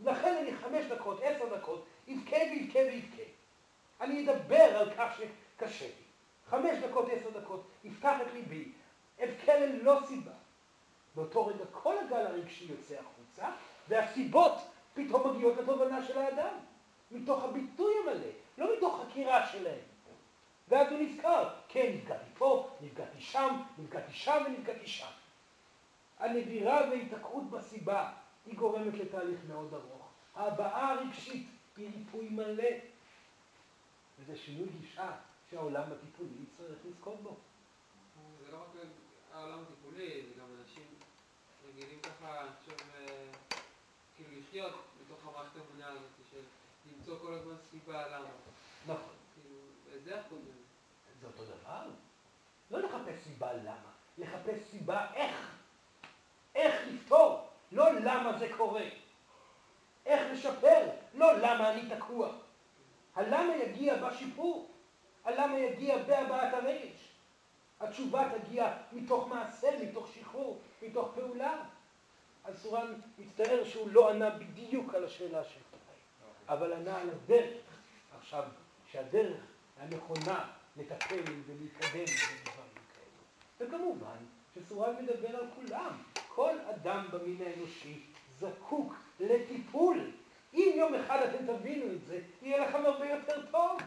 לכן אני חמש דקות, עשר דקות, יבכה ויבכה ויבכה. אני אדבר על כך שקשה לי. חמש דקות, עשר דקות, יפתח את ליבי, אבכה ללא סיבה. באותו רגע כל הגל הרגשי יוצא החוצה, והסיבות פתאום מגיעות לתובנה של האדם. מתוך הביטוי המלא, לא מתוך חקירה שלהם. ואז הוא נזכר, כן, נפגעתי פה, נפגעתי שם, נפגעתי שם ונפגעתי שם. הנבירה וההיתקעות בסיבה היא גורמת לתהליך מאוד ארוך. ההבעה הרגשית היא ריפוי מלא. וזה שינוי גישה שהעולם הטיפולי צריך לזכות בו. זה לא רק העולם הטיפולי, זה גם אנשים רגילים ככה, חושב, אה, כאילו לחיות בתוך המערכת האמונה הזאת של למצוא כל הזמן סיבה למה. נכון. כאילו, וזה החוזר. זה אותו דבר. לא לחפש סיבה למה, לחפש סיבה איך. איך לפתור, לא למה זה קורה. איך לשפר, לא למה אני תקוע. הלמה יגיע בשיפור, הלמה יגיע בהבעת הרגש. התשובה תגיע מתוך מעשה, מתוך שחרור, מתוך פעולה. אז סורן מצטער שהוא לא ענה בדיוק על השאלה שלך, אבל ענה על הדרך. עכשיו, שהדרך הנכונה לטפל ולהתקדם בדברים כאלו. וכמובן שסורן מדבר על כולם. כל אדם במין האנושי זקוק לטיפול. אם יום אחד אתם תבינו את זה, יהיה לכם הרבה יותר טוב.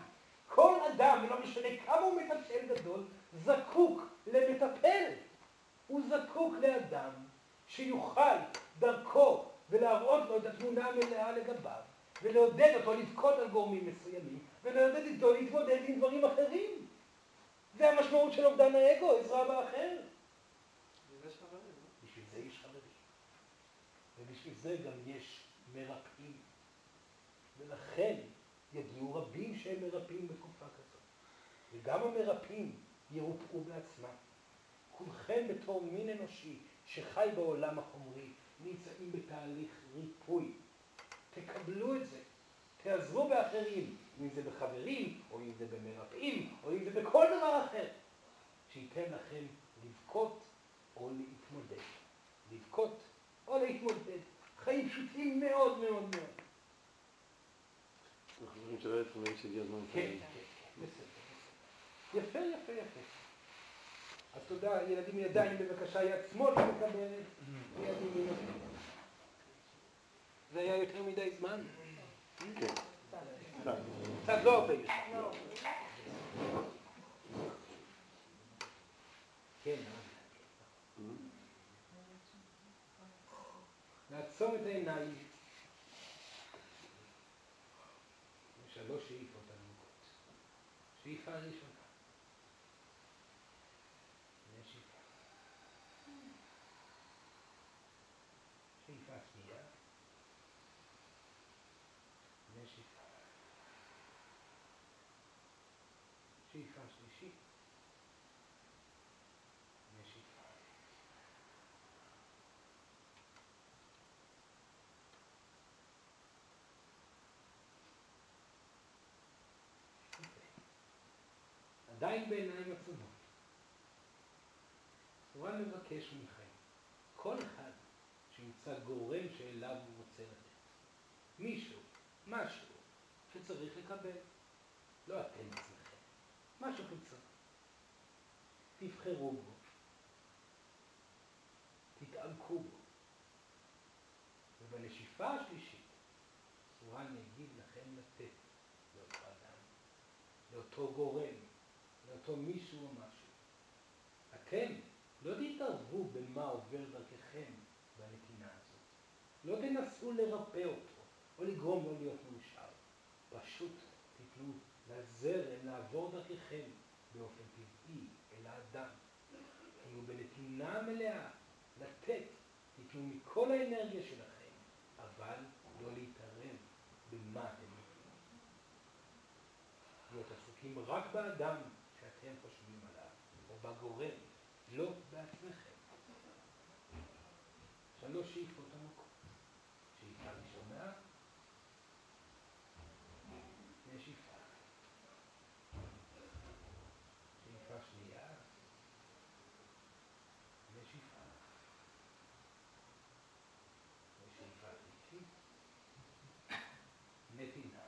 כל אדם, ולא משנה כמה הוא מטפל גדול, זקוק למטפל. הוא זקוק לאדם שיוכל דרכו ולהראות לו את התמונה המלאה לגביו, ולעודד אותו לבכות על גורמים מסוימים, ולעודד אותו להתמודד עם דברים אחרים. זה המשמעות של אובדן האגו, עזרה באחר. וזה יש חברים, לא? בשביל זה יש חברים. ובשביל זה גם יש מרפאים. ולכן יגיעו רבים שהם מרפאים בתקופה כזאת. וגם המרפאים ירופאו בעצמם. כולכם בתור מין אנושי שחי בעולם החומרי נמצאים בתהליך ריפוי. תקבלו את זה. תעזרו באחרים, אם זה בחברים, או אם זה במרפאים, או אם זה בכל דבר אחר. שייתן לכם לבכות או להתמודד. לבכות או להתמודד. חיים פשוטים מאוד מאוד מאוד. אנחנו חושבים הזמן כן. כן, בסדר. יפה, יפה, יפה. אז תודה, ילדים ידיים בבקשה, יד שמאל ימין. זה היה יותר מדי זמן? כן. קצת לא הרבה. כן, לעצום את העיניים. שלוש שאיפות עמוקות. שאיפה ראשונה. עדיין בעיניים עצומות. תורה מבקש מכם, כל אחד שימצא גורם שאליו הוא רוצה לתת. מישהו, משהו, שצריך לקבל. לא אתם עצמכם, משהו חיצוני. תבחרו בו, תתעמקו בו. ובנשיפה השלישית, סורן יגיד לכם לתת לאותו אדם, לאותו גורם, לאותו מישהו או משהו. אתם לא תתערבו במה עובר דרככם בנתינה הזאת. לא תנסו לרפא אותו או לגרום לו להיות מאושר. פשוט תיתנו לזרם לעבור דרככם באופן טבעי אל האדם. תהיו בנתינה מלאה, לתת, תיתנו מכל האנרגיה שלכם, אבל לא להתערב במה אתם נותנים. להיות עסוקים רק באדם שאתם חושבים עליו, או בגורם, לא בעצמכם. שלוש שאיפות עמוקות. שאיפה ראשונה, נשיפה. שאיפה שנייה, נשיפה. ושאיפה שלישית, נתינה.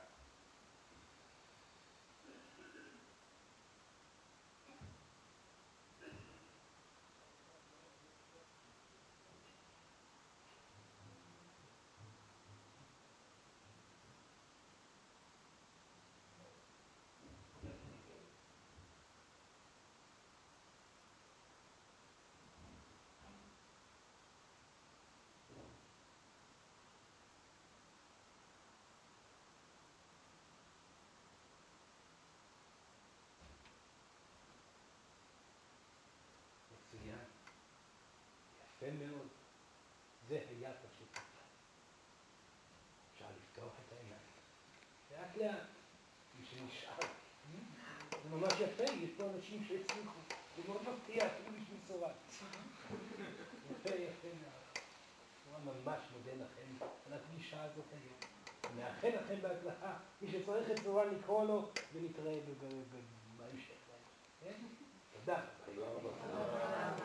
לאט, מי שנשאר. זה ממש יפה, יש פה אנשים שהצליחו. זה מאוד מפתיע, אפילו בשביל צורה. יפה, יפה מאוד. אני ממש מודה לכם על הפגישה הזאת היום. מאחל לכם בהצלחה. מי שצריך את צורה לקרוא לו, ונתראה בהמשך. כן? תודה. Mm.